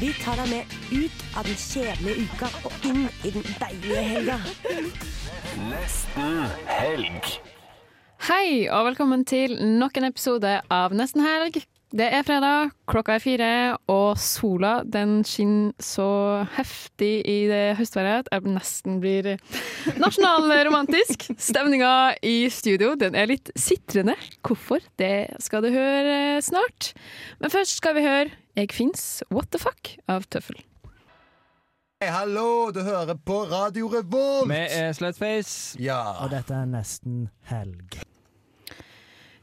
Vi tar deg med ut av den kjedelige uka og inn i den deilige helga. Nesten helg. Hei, og velkommen til nok en episode av Nesten helg. Det er fredag, klokka er fire, og sola den skinner så heftig i det høstværet at jeg nesten blir nasjonalromantisk. Stemninga i studio den er litt sitrende. Hvorfor? Det skal du høre snart. Men først skal vi høre Jeg fins, What the fuck av Tøffel. Hei, hallo, du hører på Radio Revolt! Med er Slutface. Ja. Og dette er nesten helg.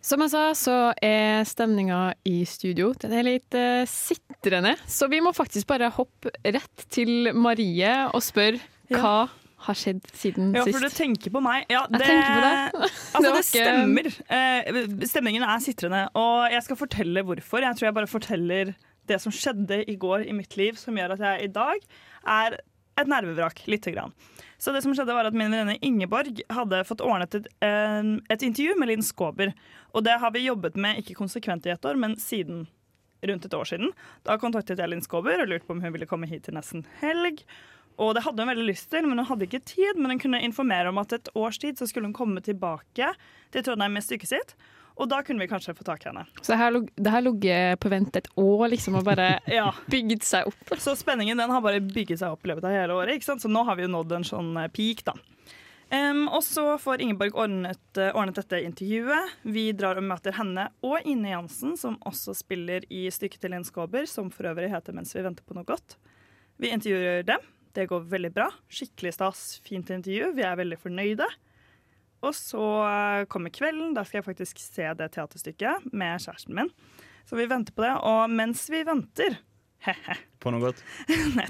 Som jeg sa, så er stemninga i studio Den er litt uh, sitrende. Så vi må faktisk bare hoppe rett til Marie og spørre hva har skjedd siden Ja, sist. for du tenker på meg. Ja, det, på. Altså, Det det stemmer. Uh, stemningen er sitrende, og jeg skal fortelle hvorfor. Jeg tror jeg bare forteller det som skjedde i går i mitt liv, som gjør at jeg i dag er et nervevrak, lite grann. Så det som skjedde var at Min venninne Ingeborg hadde fått ordnet et, et intervju med Linn Skåber. Og det har vi jobbet med ikke konsekvent i ett år, men siden rundt et år siden. Da kontaktet jeg Linn Skåber og lurte på om hun ville komme hit til nesten helg. Og det hadde hun veldig lyst til, men hun hadde ikke tid. Men hun kunne informere om at et års tid så skulle hun komme tilbake til Trondheim med stykket sitt. Og da kunne vi kanskje få tak i henne. Så det her lå- det her ligget på vent et år liksom, og bare Ja, bygd seg opp. Så spenningen den har bare bygget seg opp i løpet av hele året. ikke sant? Så nå har vi jo nådd en sånn eh, peak, da. Um, og så får Ingeborg ordnet, eh, ordnet dette intervjuet. Vi drar og møter henne og Ine Jansen, som også spiller i stykket til Linn Skåber, som for øvrig heter 'Mens vi venter på noe godt'. Vi intervjuer dem. Det går veldig bra. Skikkelig stas, fint intervju. Vi er veldig fornøyde. Og så eh, kommer kvelden. Da skal jeg faktisk se det teaterstykket med kjæresten min. Så vi venter på det. Og mens vi venter he-he, På noe godt.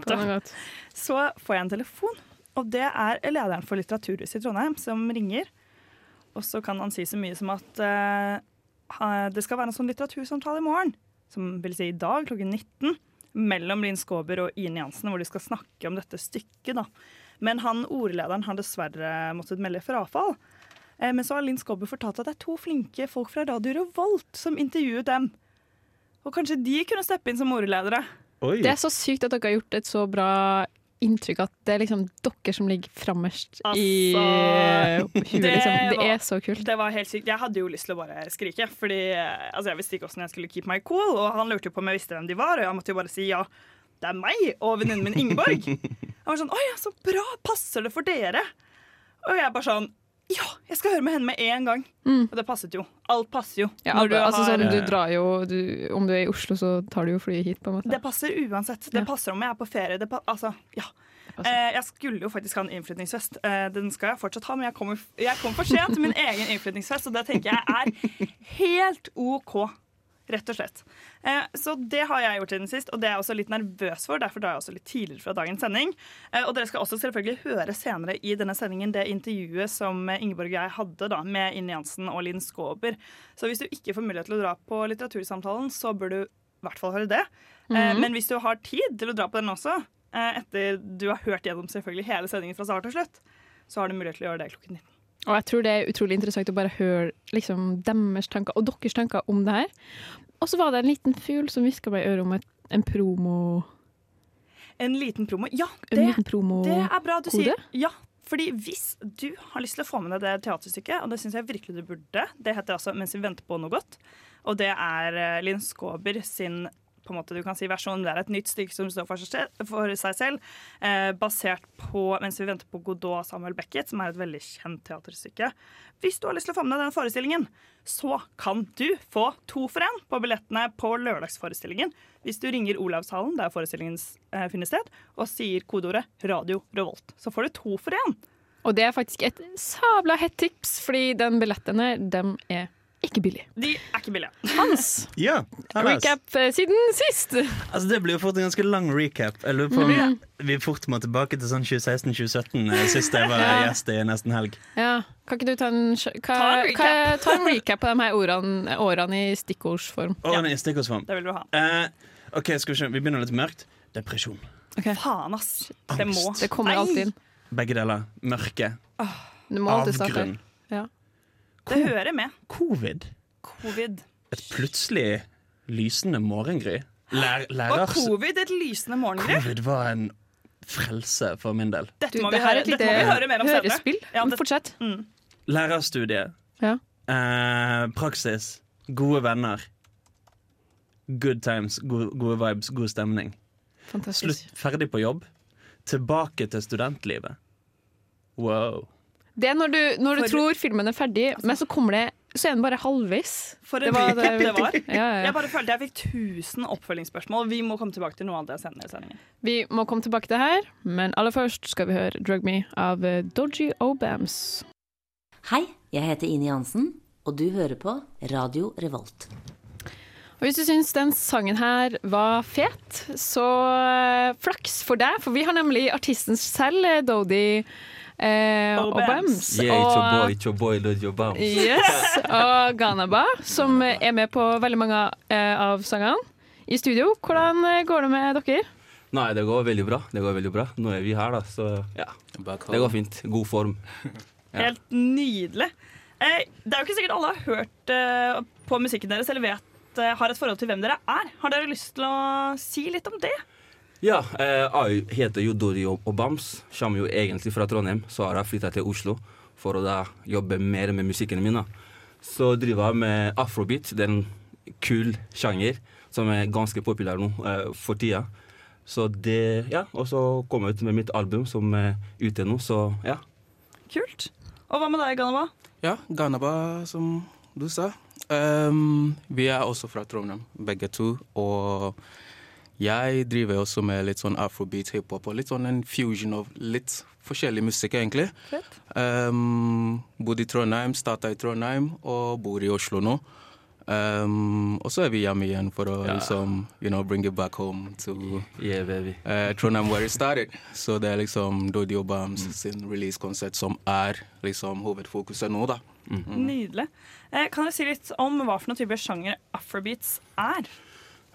På noe godt. så får jeg en telefon. Og det er lederen for Litteraturhuset i Trondheim som ringer. Og så kan han si så mye som at uh, det skal være en sånn litteratursamtale i morgen. Som vil si i dag klokken 19. Mellom Linn Skåber og Ine Jansen, hvor de skal snakke om dette stykket. da. Men han ordlederen har dessverre måttet melde frafall. Eh, Men så har Linn Skåber fortalt at det er to flinke folk fra Radio Revolt som intervjuet dem. Og kanskje de kunne steppe inn som ordledere. Oi. Det er så sykt at dere har gjort et så bra inntrykk at det er liksom dere som ligger frammest i Altså, huet. det Liksom. Det er så kult. Det var helt sykt. Jeg hadde jo lyst til å bare skrike, fordi altså, jeg visste ikke hvordan jeg skulle keep my cool. Og han lurte jo på om jeg visste hvem de var, og jeg måtte jo bare si ja. Det er meg og venninnen min Ingeborg. Han var sånn Å ja, så bra! Passer det for dere? Og jeg bare sånn Ja, jeg skal høre med henne med en gang. Mm. Og det passet jo. Alt passer jo. Ja, når du altså, har- sånn, du drar jo du, Om du er i Oslo, så tar du jo flyet hit, på en måte. Det passer uansett. Det Ja. passer om jeg er på ferie. Det altså, ja. Eh, jeg skulle jo faktisk ha en innflytningsfest. Eh, den skal jeg fortsatt ha, men jeg kommer, jeg kommer for sent til min egen innflytningsfest, og det tenker jeg er helt OK. Rett og slett. Eh, så det har jeg gjort siden sist, og det er jeg også litt nervøs for. Derfor drar jeg også litt tidligere fra dagens sending. Eh, og dere skal også selvfølgelig høre senere i denne sendingen det intervjuet som eh, Ingeborg og jeg hadde da, med Inni Jansen og Linn Skåber. Så hvis du ikke får mulighet til å dra på litteratursamtalen, så bør du i hvert fall høre det. Eh, -hmm. men hvis du har tid til å dra på den også, etter du har hørt gjennom selvfølgelig hele sendingen fra start til slutt, så har du mulighet til å gjøre det klokken 19. Og jeg tror det er utrolig interessant å bare høre liksom, deres tanker, og deres tanker om det her. Og så var det en liten fugl som hviska meg i øret om et, en promo... En liten promo. Ja, det, liten promo... det er bra du kode? sier. Ja, fordi hvis du har lyst til å få med deg det teaterstykket, og det syns jeg virkelig du burde, det heter altså 'Mens vi venter på noe godt', og det er eh, Linn Skåber sin på en måte du kan si versjon. Det er et nytt stykke som står for seg, for seg selv, eh, basert på 'Mens vi venter på Godot' av Samuel Beckett, som er et veldig kjent teaterstykke. Hvis du har lyst til å få med deg den forestillingen, så kan du få to for én på billettene på lørdagsforestillingen hvis du ringer Olavshallen, der forestillingen eh, finner sted, og sier kodeordet 'Radio Revolt'. Så får du to for én. Og det er faktisk et sabla hett tips, fordi den billettene, dem er ikke billig. De er ikke billige. Hans, Ja, recap eh, siden sist. Altså, det blir jo fort en ganske lang recap. Jeg lurer på om vi fort må tilbake til sånn 2016-2017, eh, sist jeg var Ja. gjest i Nesten Helg. Ja, kan ikke du ta en, sj- hva, Ta en recap. hva- ta en recap på de her årene, årene i stikkordsform? Årene i stikkordsform. Det vil du ha. Uh, OK, skal vi se. Vi begynner litt mørkt. Depresjon. Faen, ass. Det må. Det kommer alltid inn. Begge deler. Mørke. Oh. Avgrunn. Det hører med. Covid. Covid. Et plutselig lysende morgengry. Lær, Var covid et lysende morgengry? Covid var en frelse for min del. Dette Du, må vi det her er høre, et dette må vi høre mer om senere. hørespill. Ja, det- Fortsett. Mm. Lærerstudie. Ja. Eh, praksis. Gode venner. Good times, gode, gode vibes, god stemning. Fantastisk. Slutt, ferdig på jobb. Tilbake til studentlivet. Wow. Det er når du, når du For- tror filmen er ferdig, men så kommer det Så er den bare halvveis. For Det en var recap det- det var. Ja, ja, ja. Jeg bare følte jeg fikk 1000 oppfølgingsspørsmål. Vi må komme tilbake til noe av det senere i sendingen. Vi må komme tilbake til det her, men aller først skal vi høre 'Drug Me' av eh, Dodgy Obams. Hei, jeg heter Ine Jansen, og du hører på Radio Revolt. Og Hvis du syns den sangen her var fet, så eh, flaks for deg, for vi har nemlig artisten selv, eh, Dodie eh. Yeah, your og- boy, your boy, your. Yes, og Ganaba, som er med på veldig mange eh, av sangene. I studio, hvordan eh, går det med dere? Nei, det går veldig bra. Det går veldig bra. Nå er vi her, da, så ja. Det går fint. God form. Ja. Helt nydelig. Eh, det er jo ikke sikkert alle har hørt eh, på musikken deres eller vet, eh, har et forhold til hvem dere er. Har dere lyst til å si litt om det? Ja, eh, jeg heter jo Dori Obams. Kommer jo egentlig fra Trondheim, så har jeg flytta til Oslo for å da jobbe mer med musikken min. da. Så driver jeg med afrobeat. Det er en kul sjanger som er ganske populær nå eh, for tida. Så det, ja, Og så kom jeg ut med mitt album som er ute nå, så ja. Kult. Og hva med deg, Ganaba? Ja, Ganaba, som du sa. Um, vi er også fra Trondheim, begge to. Og jeg driver også med litt sånn afrobeat, hiphop og litt sånn en fusion av litt forskjellig musikk, egentlig. Um, bodde i Trondheim, starta i Trondheim og bor i Oslo nå. Um, og så er vi hjemme igjen for å Ja. liksom, you know, bring it back home to Yeah, baby. uh, Trondheim where it started. Så det er liksom Dodi Obams sin release-konsert som er liksom hovedfokuset nå, da. Nydelig. Eh, kan du si litt om hva for noen type sjanger afrobeats er?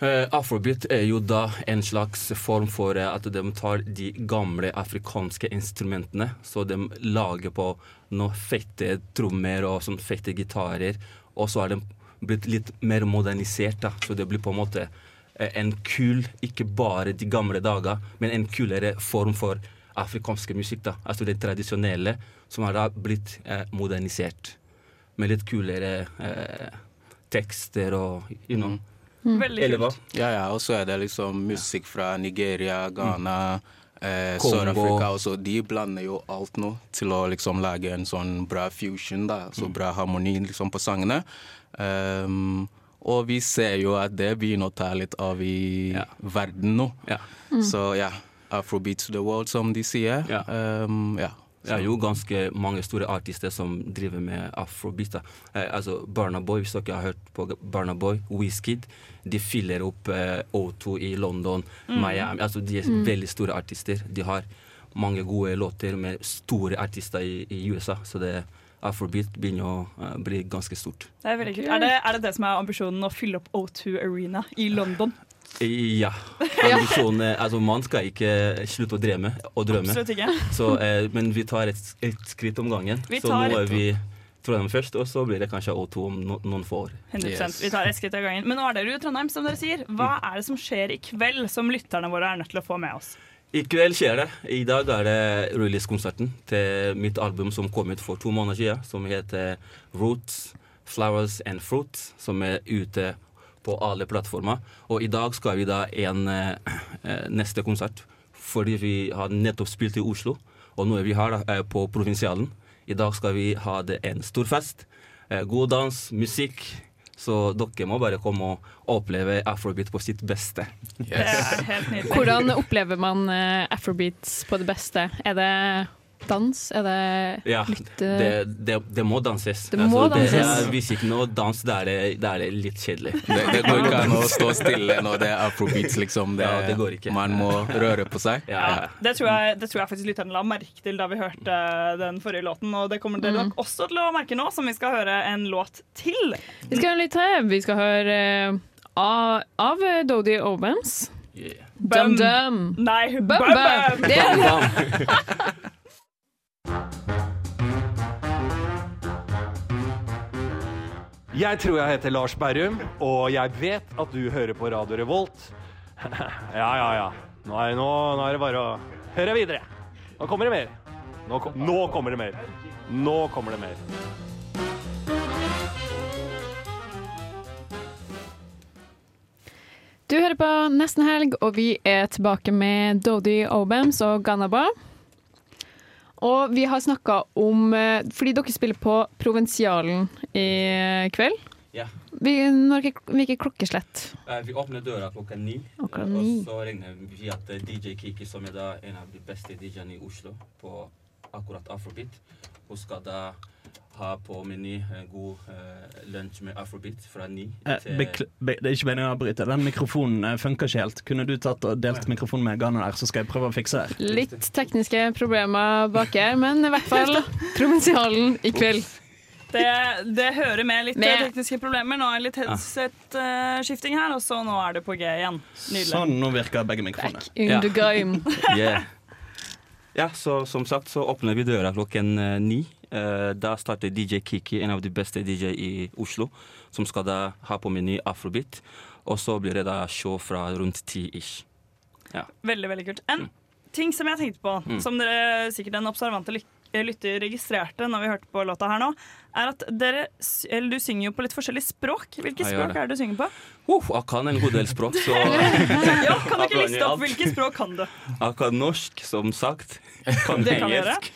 Eh, Afrobeat er jo da en slags form for eh, at de tar de gamle afrikanske instrumentene, så de lager på noen fette trommer og sånn fette gitarer, og så er de blitt litt mer modernisert, da, så det blir på en måte eh, en kul, ikke bare de gamle dager, men en kulere form for afrikanske musikk, da, altså det tradisjonelle, som har da blitt eh, modernisert, med litt kulere eh, tekster og, you know. Veldig Eller hva? kult. Ja, ja, og så er det liksom musikk fra Nigeria, Ghana, eh, Sør-Afrika også. De blander jo alt nå til å liksom lage en sånn bra fusion, da. Så bra harmoni liksom på sangene. Um, og vi ser jo at det begynner å ta litt av i verden nå. Så ja, afrobeat to the world, som de sier. Ja. Um, ja. Det er jo ganske mange store artister som driver med afrobeat. Eh, altså Barna Boy, hvis dere har hørt på Barna Boy, Wizkid, de fyller opp eh, O2 i London, Mm. Miami. Altså De er Mm. veldig store artister. De har mange gode låter med store artister i, i USA, så det afrobeat begynner å uh, bli ganske stort. Det er veldig kult. Er det, er det det som er ambisjonen, å fylle opp O2 Arena i London? Ja. Ambisjonen er Altså, man skal ikke slutte å drømme. Og drømme. Absolutt ikke. Så, eh, men vi tar et, et skritt om gangen. Vi Så nå er vi Trondheim først, og så blir det kanskje O2 om no, noen få år. 100 Vi tar et skritt av gangen. Men nå er dere jo i Trondheim, som dere sier. Hva er det som skjer i kveld som lytterne våre er nødt til å få med oss? I kveld skjer det. I dag er det release-konserten til mitt album som kom ut for to måneder siden, som heter Roots, Flowers and Fruit, som er ute på alle plattformer. Og i dag skal vi da en eh, eh, neste konsert, fordi vi har nettopp spilt i Oslo, og nå er vi her da, på Provinsialen. I dag skal vi ha det en stor fest. Eh, god dans, musikk. Så dere må bare komme og oppleve afrobeat på sitt beste. Nydelig. Hvordan opplever man afrobeats på det beste? Er det dans? Er det Ja, litt eh, det, det, det må danses. Det må altså, danses. er, hvis ikke noe dans, da er det, er det litt kjedelig. Det, det går ikke an å stå stille når det er afrobeats, liksom. Det, Ja, det går ikke. Man må røre på seg. Ja. Det tror, jeg, det tror jeg faktisk lytterne la merke til da vi hørte den forrige låten. Og det kommer dere Mm. nok også til å merke nå, som vi skal høre en låt til. Vi skal høre litt til. Vi skal høre eh, av, av Dodie Obams. Yeah. Bum-bum. Nei, Bum Jeg tror jeg heter Lars Berrum, og jeg vet at du hører på Radio Revolt. ja, ja, ja. Nå er, nå, nå er det bare å høre videre. Nå kommer det mer. Nå, nå kommer det mer. Nå kommer det mer. Du hører på Nesten Helg, og vi er tilbake med Dodi Obams og Ganaba. Og vi har snakka om eh, Fordi dere spiller på Provinsialen i kveld. Ja. Vi, når, hvilket klokkeslett? Eh, Vi åpner døra klokka ni. Klokka ni. Og så regner vi at eh, DJ Kiki, som er en av de beste DJ-ene i Oslo på akkurat afrobeat, hun skal da ha på meny en god uh, lunsj med afrobeat fra ni Eh, til bekl- be, det er ikke meningen å avbryte. Den mikrofonen eh, funker ikke helt. Kunne du tatt og delt mikrofonen med Ghana der, så skal jeg prøve å fikse det. Litt tekniske problemer bak her, men i hvert fall Provinsialen i kveld. Det, det hører med litt Med- eh, tekniske problemer. Nå er litt headset-skifting her, og så nå er det på G igjen. Nydelig. Sånn, nå virker begge mikrofonene. Back In the game. Yeah. Ja, så som sagt så åpner vi døra klokken eh, ni. Eh, da starter DJ Kiki, en av de beste DJ i Oslo, som skal da ha på meny afrobeat. Og så blir det da show fra rundt ti ish. Ja. Veldig, veldig kult. En ting som jeg tenkte på, Mm. som dere sikkert den observante lytter registrerte når vi hørte på låta her nå, er at dere, eller du synger jo på litt forskjellige språk. Hvilke Jeg språk er det du synger på? Uh, jeg kan en god del språk, så Ja, kan du ikke liste opp hvilke språk kan du? Jeg kan norsk, som sagt. Kan engelsk.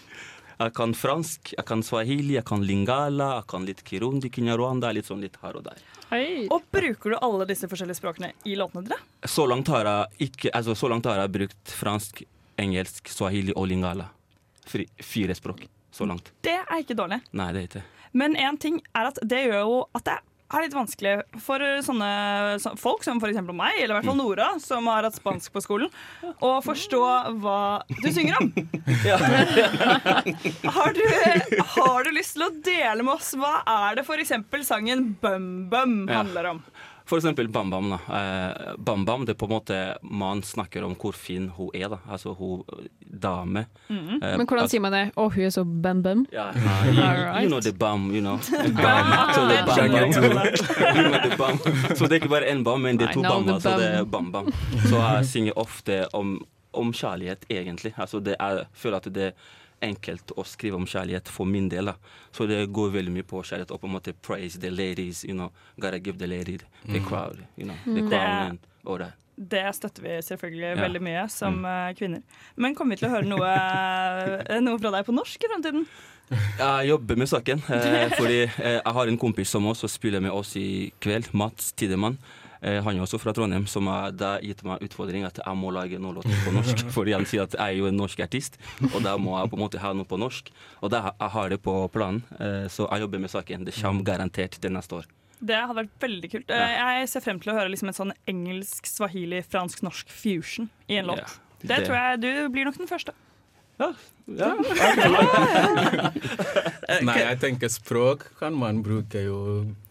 Jeg kan fransk, jeg kan swahili, jeg kan lingala, jeg kan litt kirundi, kinyarwanda, litt sånn litt her og der. Og bruker du alle disse forskjellige språkene i låtene dine? Så langt har jeg ikke Altså, så langt har jeg brukt fransk, engelsk, swahili og lingala. Fri, fire språk. Så langt. Det er ikke dårlig. Nei, det er ikke. Men én ting er at det gjør jo at det er litt vanskelig for sånne folk som f.eks. meg, eller i hvert fall Mm. Nora, som har hatt spansk på skolen, å forstå hva du synger om. Har du, har du lyst til å dele med oss hva er det f.eks. sangen Bum Bum handler om? For eksempel Bam Bam. da. Eh, Bam Bam, det er på en måte Man snakker om hvor fin hun er, da. Altså hun dame. Mhm. Eh, Men hvordan sier man det? Å, hun er så Bam Bam Ja, you, you know the bam, you know. Bam. so er bam, bam. You know the bam. Så det er ikke bare én bam, men det er to Bam the bammer, så det er bam bam. Så jeg synger ofte om, om kjærlighet, egentlig. Altså det er, jeg føler at det er enkelt å skrive om kjærlighet for min del. Så det går veldig mye på kjærlighet og på en måte praise the ladies, you know. Gotta give the lady the crowd, you know. The crowd and all that. Det støtter vi selvfølgelig Ja. veldig mye som mm. kvinner. Men kommer vi til å høre noe, eh, noe fra deg på norsk i fremtiden? Jeg jobber med saken, eh, fordi eh, jeg har en kompis som også spiller med oss i kveld, Mats Tidemann. Eh, han er også fra Trondheim, som har gitt meg utfordring at jeg må lage noen låter på norsk. Fordi han sier at jeg er jo en norsk artist, og da må jeg på en måte ha noe på norsk. Og da jeg har det på planen, eh, så jeg jobber med saken. Det kommer garantert til neste år. Det hadde vært veldig kult. Ja. Jeg ser frem til å høre liksom en sånn engelsk, swahili, fransk, norsk fusion i en låt. Ja, det, det- tror jeg du blir nok den første. Nei, jeg tenker språk kan man bruke jo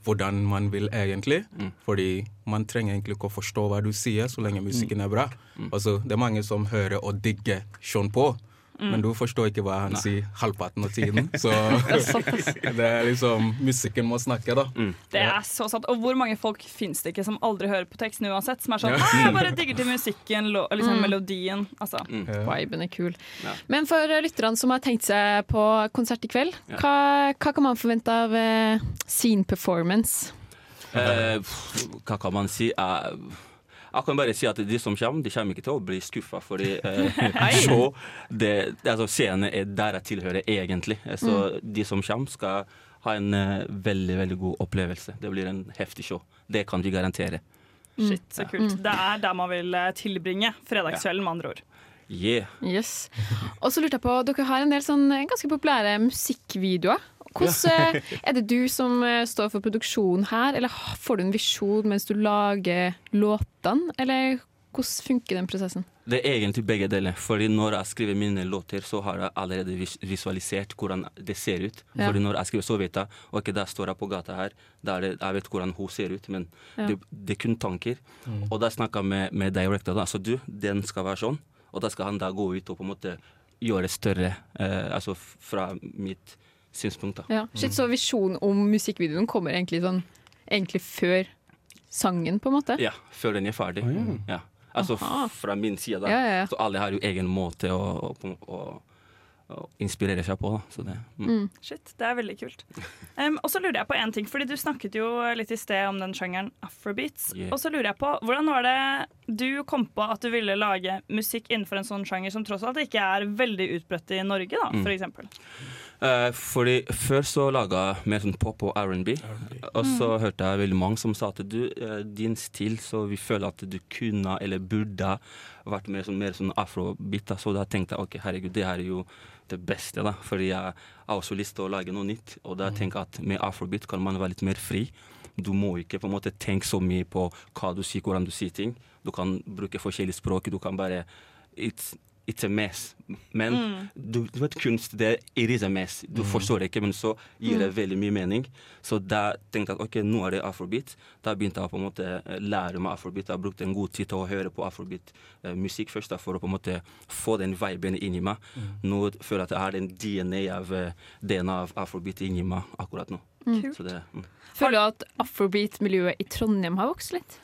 hvordan man vil egentlig. Fordi man trenger egentlig ikke å forstå hva du sier, så lenge musikken er bra. Altså, det er mange som hører og digger Sean Paul. Mm. Men du forstår ikke hva han Nei. sier halvparten av tiden. Så Det er liksom Musikken må snakke, da. Det er så sant. Og hvor mange folk finnes det ikke som aldri hører på teksten uansett? Som er sånn Ja. «Nei, Jeg bare digger til musikken, liksom Mm. melodien. Altså. Viben er kul. Ja. Men for eh, lytterne som har tenkt seg på konsert i kveld, Ja. hva, hva kan man forvente av uh, scene performance? Eh, hva kan man si? Eh, jeg kan bare si at de som kommer, de kommer ikke til å bli skuffa. Fordi eh, show, det, altså scenen er der jeg tilhører egentlig. Så Så de som kommer, skal ha en eh, veldig veldig god opplevelse. Det blir en heftig show. Det kan vi garantere. Shit, så kult. Det er der man vil eh, tilbringe fredagskvelden, med andre ord. Yeah. Yes. Og så lurte jeg på, dere har en del sånn ganske populære musikkvideoer. Hvordan eh, Er det du som eh, står for produksjonen her, eller får du en visjon mens du lager låtene? Eller hvordan funker den prosessen? Det er egentlig begge deler. Fordi når jeg skriver mine låter, så har jeg allerede visualisert hvordan det ser ut. Ja. Fordi når jeg skriver, så vet jeg ok, der står jeg på gata her. Der er det, jeg vet hvordan hun ser ut. Men Ja. det, det er kun tanker. Mm. Og da snakka jeg med, med director. Da. Så du, den skal være sånn. Og da skal han da gå ut og på en måte gjøre det større. Eh, altså fra mitt synspunkt. da. Ja. Shit, så visjonen om musikkvideoen kommer egentlig sånn Egentlig før sangen, på en måte? Ja, før den er ferdig. ja. Altså Aha. fra min side, da. Ja, ja, ja. Så alle har jo egen måte å, å, å, å inspirere seg på. Da. Så det, mm. Shit, det er veldig kult. Um, og så lurer jeg på en ting, fordi Du snakket jo litt i sted om den sjangeren afrobeats. Yeah. Og så lurer jeg på, Hvordan var det du kom på at du ville lage musikk innenfor en sånn sjanger som tross alt ikke er veldig utbredt i Norge, da, Mm. for Eh, fordi Før så laga jeg mer sånn pop og R&B. Og så hørte jeg veldig mange som sa at du, eh, din stil, så vi føler at du kunne eller burde vært mer sånn, mer sånn afrobeat. Så da tenkte jeg ok, herregud, det her er jo det beste. da. Fordi jeg har også lyst til å lage noe nytt. Og da tenker jeg at med afrobeat kan man være litt mer fri. Du må ikke på en måte tenke så mye på hva du sier, hvordan du sier ting. Du kan bruke forskjellige språk. Du kan bare It's, it's a mess. Men Mm. du, du vet kunst, det it is a mess. Du forstår det ikke, men så gir det Mm. veldig mye mening. Så da tenkte jeg at ok, nå er det afrobeat. Da begynte jeg på en måte eh, lære meg afrobeat. Jeg brukte en god tid til å høre på afrobeat-musikk først, da, for å på en måte få den viben inni meg. Nå føler jeg at jeg har den DNA av, eh, DNA av afrobeat inni meg akkurat nå. Mm. Så det, mm. Føler du at afrobeat-miljøet i Trondheim har vokst litt?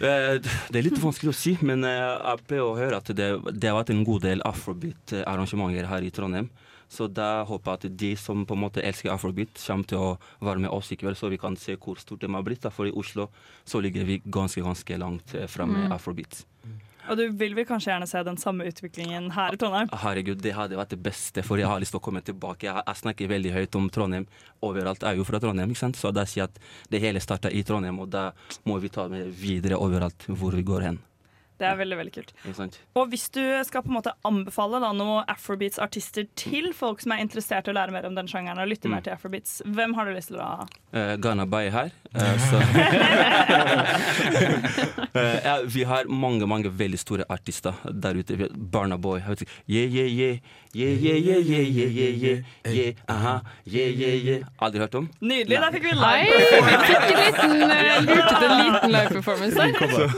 Eh, Det er litt vanskelig å si, men eh, jeg pleier å høre at det, det har vært en god del afrobeat-arrangementer her i Trondheim. Så da håper jeg at de som på en måte elsker afrobeat, kommer til å være med oss i kveld, så vi kan se hvor stort de har blitt. For i Oslo så ligger vi ganske ganske langt eh, framme Mm. afrobeat. Og du vil vel kanskje gjerne se den samme utviklingen her i Trondheim? Herregud, det hadde vært det beste, for jeg har lyst til å komme tilbake. Jeg, jeg snakker veldig høyt om Trondheim overalt. Jeg er jo fra Trondheim, ikke sant? så da sier jeg at det hele starta i Trondheim, og da må vi ta med videre overalt hvor vi går hen. Det er veldig veldig kult. Og hvis du skal på en måte anbefale da, noen afrobeats-artister til folk som er interessert i å lære mer om den sjangeren og lytte Mm. mer til afrobeats, hvem har du lyst til å Uh, Ghana Bay her. Uh, så Eh, ja, Vi har mange mange veldig store artister der ute. Barna Boy. vet. Yeah, yeah, yeah. Yeah, yeah, yeah, yeah, yeah, yeah, yeah. yeah. Aha. Yeah, yeah, yeah. Aldri hørt om? Nydelig, da fikk vi Hei, live. vi fikk en liten, uh, en liten live performance der. Så,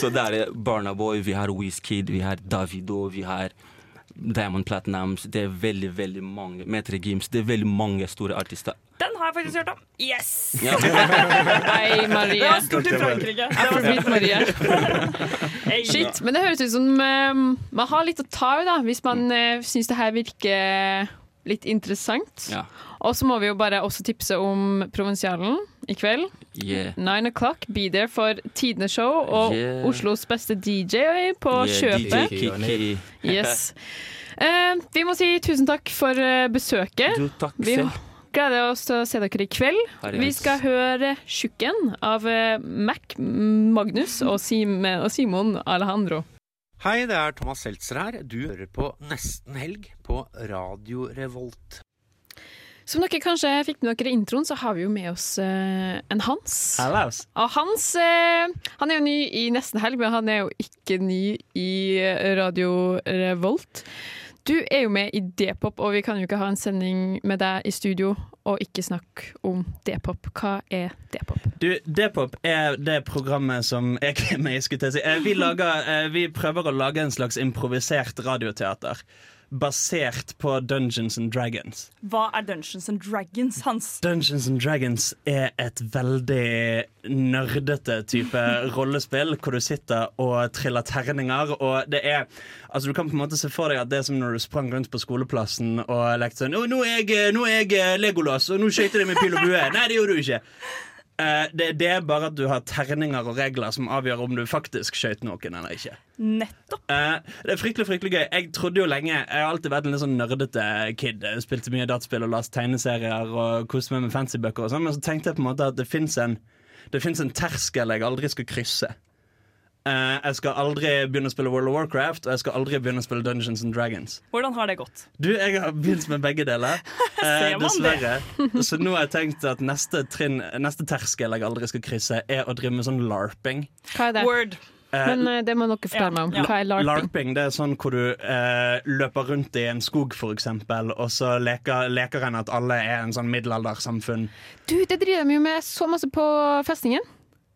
så der er Barna Boy, vi har Wizkid, vi har Davido, vi har Diamond Platinums. Det er veldig, veldig mange. Metre Gims. Det er veldig mange store artister. Den har jeg faktisk hørt om. Yes! Ja. Hei, Marie. Det var stort i Frankrike. Det var Afrobeat. Marie. Shit, men det høres ut som eh, man har litt å ta i, da, hvis man uh, syns det her virker litt interessant. Ja. Og så må vi jo bare også tipse om Provinsialen i kveld. Yeah. Nine o'clock, be there for Tidenes show og Yeah. Oslos beste DJ på Yeah, kjøpet. DJ Yes. Eh, vi må si tusen takk for eh, besøket. Du, takk vi selv. gleder oss til å se dere i kveld. Vi skal høre 'Tjukken' av eh, Mac Magnus og, Sim og Simon Alejandro. Hei, det er Thomas Seltzer her. Du hører på Nesten Helg på Radio Revolt. Som dere kanskje fikk med dere i introen, så har vi jo med oss eh, en Hans. Hallaus. Og Hans eh, han er jo ny i Nesten Helg, men han er jo ikke ny i eh, Radio Revolt. Du er jo med i D-pop, og vi kan jo ikke ha en sending med deg i studio og ikke snakke om D-pop. Hva er D-pop? Du, D-pop er det programmet som jeg er med i. skulle jeg si. Vi, lager, vi prøver å lage en slags improvisert radioteater. Basert på Dungeons and Dragons. Hva er Dungeons and Dragons, Hans? Dungeons and Dragons er et veldig nerdete type rollespill, hvor du sitter og triller terninger. Og det er Altså Du kan på en måte se for deg at det er som når du sprang rundt på skoleplassen og lekte sånn «Å, nå, er jeg, 'Nå er jeg eh, Legolas, og nå skøyter jeg med pil og bue'. Nei, det gjorde du ikke. Eh, det, det er bare at du har terninger og regler som avgjør om du faktisk skøyt noen eller ikke. Nettopp. Eh, det er fryktelig fryktelig gøy. Jeg trodde jo lenge Jeg har alltid vært en litt sånn nerdete kid. Jeg spilte mye dataspill og leste tegneserier og koste meg med fancy-bøker. og sånn, Men så tenkte jeg på en måte at det fins en, det en terskel jeg aldri skal krysse. Eh, jeg skal aldri begynne å spille World of Warcraft, og jeg skal aldri begynne å spille Dungeons and Dragons. Hvordan har det gått? Du, jeg har begynt med begge deler. Uh, dessverre. Så nå har jeg tenkt at neste, trinn, neste terskel jeg aldri skal krysse, er å drive med sånn larping. Hva er det? Word. Eh, Men det må dere fortelle meg om. Hva er larping? larping? det er sånn hvor du eh, løper rundt i en skog, for eksempel, og så leker, leker en at alle er en sånn middelaldersamfunn. Du, det driver de jo med så masse på festningen.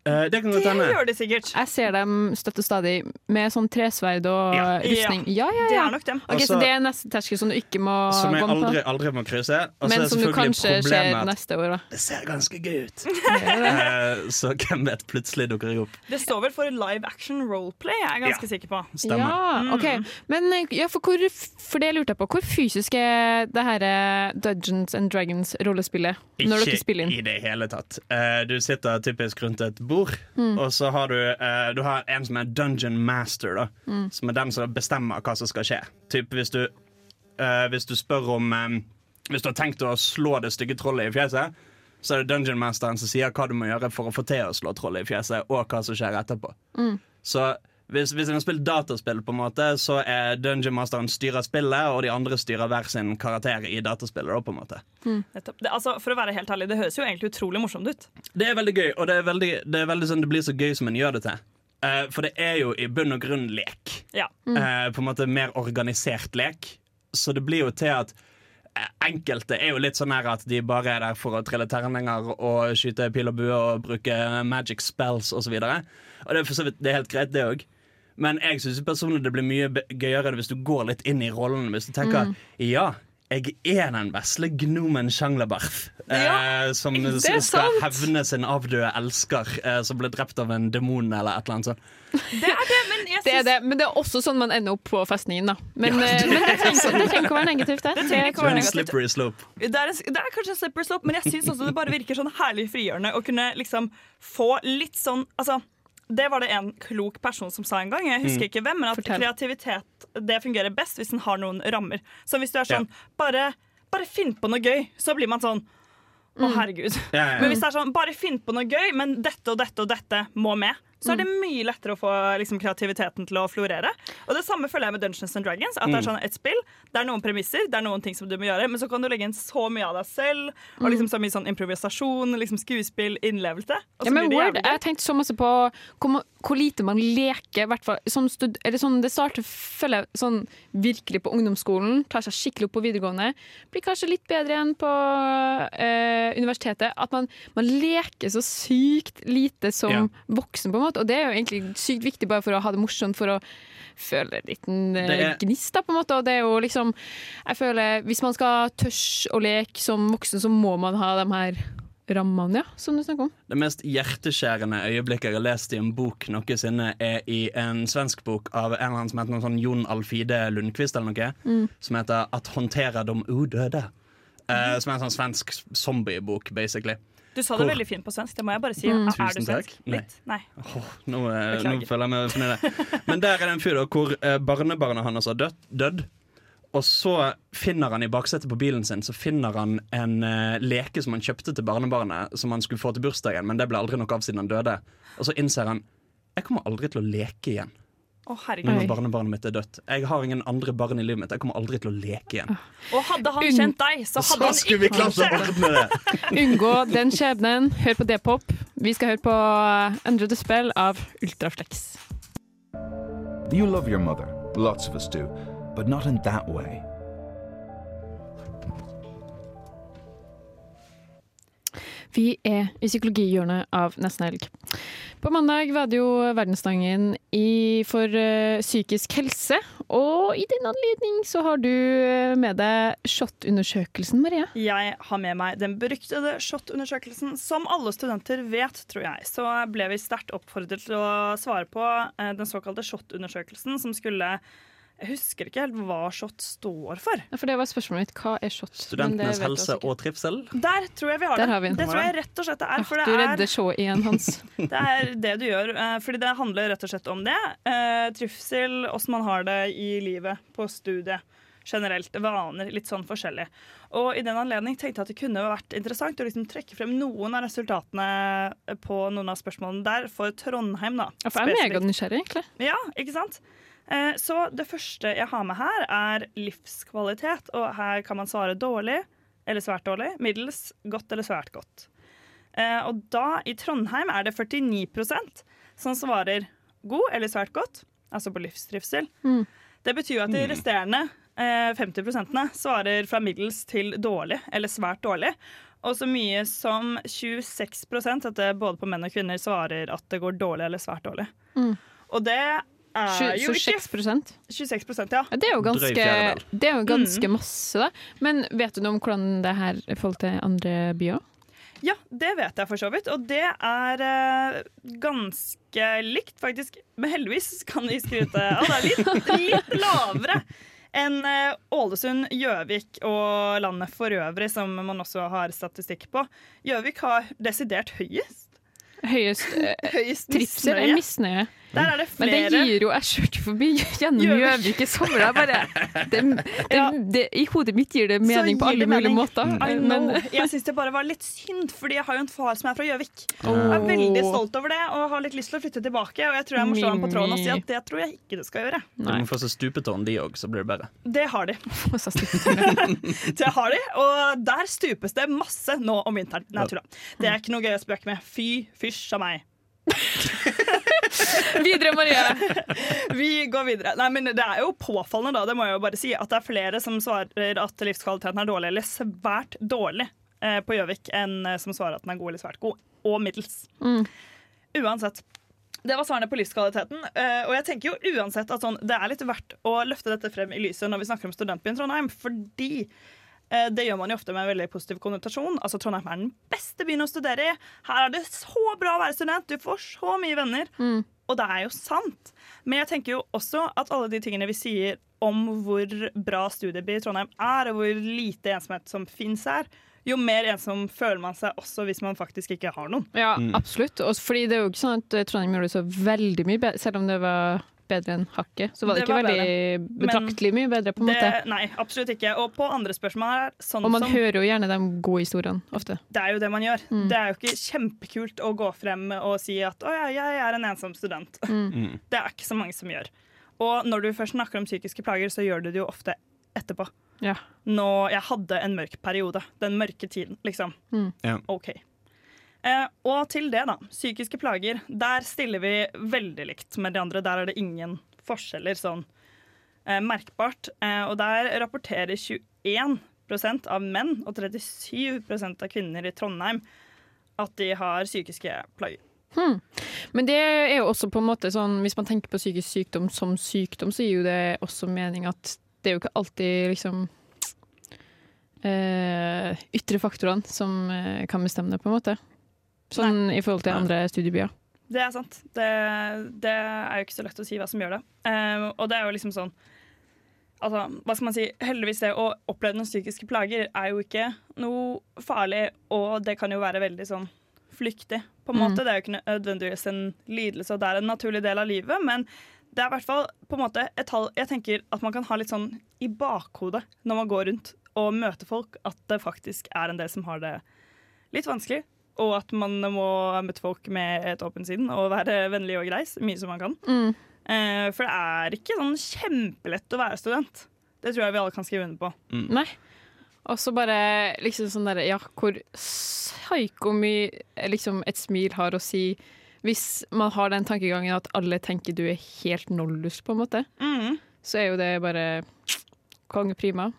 Eh, det kan godt hende. gjør de sikkert. Jeg ser dem støtte stadig med sånn tresverd og Ja. rustning. Ja, ja, ja. Det er nok dem. Okay, Også- så det er neste terskel som du ikke må Som jeg aldri, aldri må krysse. Og så Men er som du kanskje ser neste år, da. Det ser ganske gøy ut. uh, så hvem vet, plutselig dukker jeg opp. Det står vel for live action roleplay, jeg er ganske Ja. sikker på. Ja, okay. Men eh, ja, for, hvor, for det lurte jeg på. Hvor fysisk er det her Dungeons and Dragons-rollespillet når dere spiller inn? i det hele tatt. Uh, du sitter typisk rundt et bord, Mm. og så har du, eh, du har en som er dungeon master, da, Mm. som er den som bestemmer hva som skal skje. Typ hvis du, eh, hvis du spør om eh, Hvis du har tenkt å slå det stygge trollet i fjeset, så er det dungeon masteren som sier hva du må gjøre for å få til å slå trollet i fjeset, og hva som skjer etterpå. Mm. Så hvis, hvis en har spilt dataspill, på en måte Så er dungeon masteren styrer spillet, og de andre styrer hver sin karakter i dataspillet. Da, på en måte mm. Det, altså, for å være helt ærlig, det høres jo egentlig utrolig morsomt ut. Det er veldig gøy, og det er veldig, det er veldig sånn det blir så gøy som en gjør det til. Uh, for det er jo i bunn og grunn lek. Ja. Eh, på en måte mer organisert lek. Så det blir jo til at eh, enkelte er jo litt sånn her at de bare er der for å trille terninger og skyte pil og bue og bruke magic spells osv. Og, så og det er for så vidt det er helt greit, det òg. Men jeg syns personlig det blir mye gøyere hvis du går litt inn i rollen. Hvis du tenker Mm. ja, jeg er den vesle gnomen Sjanglebarth. Ja, eh, som er skal sant. hevne sin avdøde elsker eh, som ble drept av en demon eller et eller annet sånt. Det er det, men det er også sånn man ender opp på festningen, da. Men, Ja, eh, det- men det, trenger, det trenger ikke å være negativt, det. Det trenger ikke å Det være er en negativt. slippery slope. Det er, det er kanskje en slippery slope, men jeg syns også det bare virker sånn herlig frigjørende å kunne liksom få litt sånn Altså, det var det en klok person som sa en gang, jeg husker Mm. ikke hvem, men at Fortell. kreativitet det fungerer best hvis den har noen rammer. Så hvis du er sånn bare, bare finn på noe gøy, så blir man sånn å, herregud. Ja, ja, ja. Men hvis det er sånn, bare finn på noe gøy, men dette og dette og dette må med, så er det mye lettere å få liksom, kreativiteten til å florere. Og det samme føler jeg med Dungeons and Dragons. At det er Mm. sånn et spill, det er noen premisser, det er noen ting som du må gjøre, men så kan du legge inn så mye av deg selv, og liksom så mye sånn improvisasjon, liksom skuespill, innlevelse. Ja, men Word, jeg har tenkt så masse på hvor, hvor lite man leker. hvert fall som stud eller sånn, Det starter føler jeg, sånn virkelig på ungdomsskolen, tar seg skikkelig opp på videregående. Blir kanskje litt bedre enn på eh, universitetet. At man, man leker så sykt lite som Ja. voksen, på en måte. Og det er jo egentlig sykt viktig bare for å ha det morsomt, for å føle en liten eh, gnist, da, på en måte. Og det er jo liksom Jeg føler Hvis man skal tørs å leke som voksen, så må man ha de her rammene, ja, som du snakker om. Det mest hjerteskjærende øyeblikket jeg har lest i en bok noensinne, er i en svensk bok av en eller annen som heter noe sånn Jon Alfide Lundqvist, eller noe, Mm. som heter 'At håndtere de udøde'. Eh, som er en sånn svensk zombiebok, basically. Du sa det Hvor- veldig fint på svensk, det må jeg bare si. Mm. Er, Tusen du svensk? Nei. Litt? Nei. Nå, eh, nå føler jeg meg fornøyd. Men der er det en fyr da, hvor eh, barnebarnet hans har dødd, dødd. Og så finner han i baksetet på bilen sin Så finner han en uh, leke som han kjøpte til barnebarnet, som han skulle få til bursdagen, men det ble aldri noe av siden han døde. Og så innser han jeg kommer aldri til å leke igjen Oh, når barnebarnet mitt er dødt. Jeg har ingen andre barn i livet mitt. Jeg kommer aldri til å leke igjen. Og hadde han kjent deg, så hadde Så han skulle vi klart å ordne det! Unngå den skjebnen. Hør på D-pop. Vi skal høre på Under the Spell av Ultraflex. You love your mother. Lots of us do. But not in that way. Vi er i psykologihjørnet av Nesten Helg. På mandag var det jo verdensdagen i, for uh, psykisk helse, og i den anledning så har du eh, med deg SHoT-undersøkelsen, Maria. Jeg har med meg den beryktede SHoT-undersøkelsen. Som alle studenter vet, tror jeg, så ble vi sterkt oppfordret til å svare på uh, den såkalte SHoT-undersøkelsen, som skulle Jeg husker ikke helt hva SHoT står for. Ja, For det var spørsmålet mitt. Hva er SHoT? Men det Studentenes helse og trivsel. Der tror jeg vi har Der det. har vi den. Det tror jeg rett og slett det er. For Du det er, redder så igjen, Hans. det er det du gjør. eh, Fordi det handler rett og slett om det. Eh, trivsel, åssen man har det i livet på studiet. generelt, vaner, litt sånn forskjellig. Og i den anledning tenkte jeg at det kunne vært interessant å liksom trekke frem noen av resultatene på noen av spørsmålene der for Trondheim, da. Ja, for jeg er meganysgjerrig, egentlig. Ja, ikke sant? Eh, Så det første jeg har med her, er livskvalitet. Og her kan man svare dårlig eller svært dårlig, middels, godt eller svært godt. Eh, Og da, i Trondheim, er det 49% som svarer god eller svært godt, altså på livstrivsel. Mm. Det betyr jo at de Mm. resterende eh, 50% svarer fra middels til dårlig eller svært dårlig. Og så mye som 26% dette både på menn og kvinner, svarer at det går dårlig eller svært dårlig. Mm. Og det er jo 26 ikke 26 ja. Ja, det er jo ganske, det er jo ganske Mm. masse, da. Men vet du noe om hvordan det her er i forhold til andre byer? Ja, det vet jeg for så vidt. Og det er eh, ganske likt, faktisk. Men heldigvis kan vi skryte av det er litt, litt lavere enn eh, Ålesund, Gjøvik og landet for øvrig, som man også har statistikk på. Gjøvik har desidert høyest. Høyest, eh, Høyest trivsel er misnøye? Der er det flere. Men det gir jo Jeg kjørte forbi gjennom Gjøvik. I sommer. Jeg bare, det, det, det, I hodet mitt gir det mening gir på alle mulige måter. Men. Jeg syns det bare var litt synd, Fordi jeg har jo en far som er fra Gjøvik. Oh. Jeg er veldig stolt over det og har litt lyst til å flytte tilbake. Og jeg tror jeg må slå ham på tråden og si at det tror jeg ikke du skal gjøre. De må få seg stupetårn, de òg, så blir det bedre. Det har de. det har de, og der stupes det masse nå om vinteren. Nei, tulla. Det er ikke noe gøy å spøke med. Fy fysj av meg. Videre, Marie. Vi går videre. Nei, men Det er jo påfallende da, det må jeg jo bare si, at det er flere som svarer at livskvaliteten er dårlig, eller svært dårlig eh, på Gjøvik, enn eh, som svarer at den er god eller svært god, og middels. Mm. Uansett. Det var svarene på livskvaliteten. eh, og jeg tenker jo uansett at sånn, det er litt verdt å løfte dette frem i lyset når vi snakker om studentbyen Trondheim, fordi det gjør man jo ofte med en veldig positiv konnotasjon. Altså Trondheim er den beste byen å studere i. Her er det så bra å være student. Du får så mye venner. Og det er jo sant. Men jeg tenker jo også at alle de tingene vi sier om hvor bra studieby Trondheim er, og hvor lite ensomhet som fins her, jo mer ensom føler man seg også hvis man faktisk ikke har noen. Ja, absolutt. Også fordi det er jo ikke sånn at eh, Trondheim gjorde det så veldig mye bedre, selv om det var bedre enn hakket. Så var det, Det ikke var veldig bedre. Men betraktelig mye bedre, på en det, måte. Nei, absolutt ikke. Og på andre spørsmål her, sånn Og man som hører jo gjerne de gode historiene, ofte. Det er jo det man gjør. Mm. Det er jo ikke kjempekult å gå frem og si at 'å ja, jeg er en ensom student'. Mm. Det er ikke så mange som gjør. Og når du først snakker om psykiske plager, så gjør du det jo ofte etterpå. Ja. Nå, jeg hadde en mørk periode. Den mørke tiden, liksom. Mm. Ja. OK. Eh, og til det, da. Psykiske plager. Der stiller vi veldig likt med de andre. Der er det ingen forskjeller sånn eh, merkbart. Eh, og der rapporterer 21% av menn og 37% av kvinner i Trondheim at de har psykiske plager. Hmm. Men det er jo også på en måte sånn Hvis man tenker på psykisk sykdom som sykdom, så gir jo det også mening at det er jo ikke alltid liksom eh, ytre faktorene som kan bestemme det, på en måte. Sånn i forhold til andre studiebyer. Det er sant. Det, det er jo ikke så lett å si hva som gjør det. Um, og det er jo liksom sånn Altså, hva skal man si? Heldigvis det å oppleve noen psykiske plager er jo ikke noe farlig, og det kan jo være veldig sånn flyktig, på en Mm. måte. Det er jo ikke nødvendigvis en lidelse, og det er en naturlig del av livet, men det er i hvert fall på en måte et tall Jeg tenker at man kan ha litt sånn i bakhodet når man går rundt og møter folk, at det faktisk er en del som har det litt vanskelig. Og at man må møte folk med et åpent sinn og være vennlig og grei så mye som man kan. Mm. Eh, for det er ikke sånn kjempelett å være student. Det tror jeg vi alle kan skrive under på. Nei. Og så bare liksom sånn derre Ja, hvor psyko mye liksom et smil har å si hvis man har den tankegangen at alle tenker du er helt nollus, på en måte. Mm. Så er jo det bare konge prima.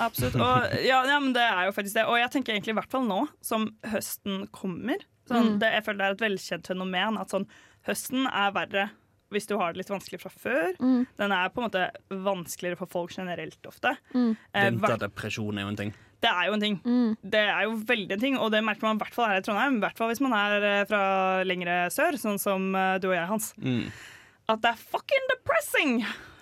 Absolutt. Og, ja, ja, men det er jo faktisk det. Og jeg tenker egentlig i hvert fall nå som høsten kommer. Sånn, Mm. det, jeg føler det er et velkjent fenomen at sånn, høsten er verre hvis du har det litt vanskelig fra før. Mm. Den er på en måte vanskeligere for folk generelt ofte. Mm. Eh, Vinterdepresjon er jo en ting. Det er jo en ting. Det er jo veldig en ting, og det merker man i hvert fall her i Trondheim. I hvert fall hvis man er eh, fra lengre sør, sånn som eh, du og jeg, Hans. Mm. At det er fucking depressing!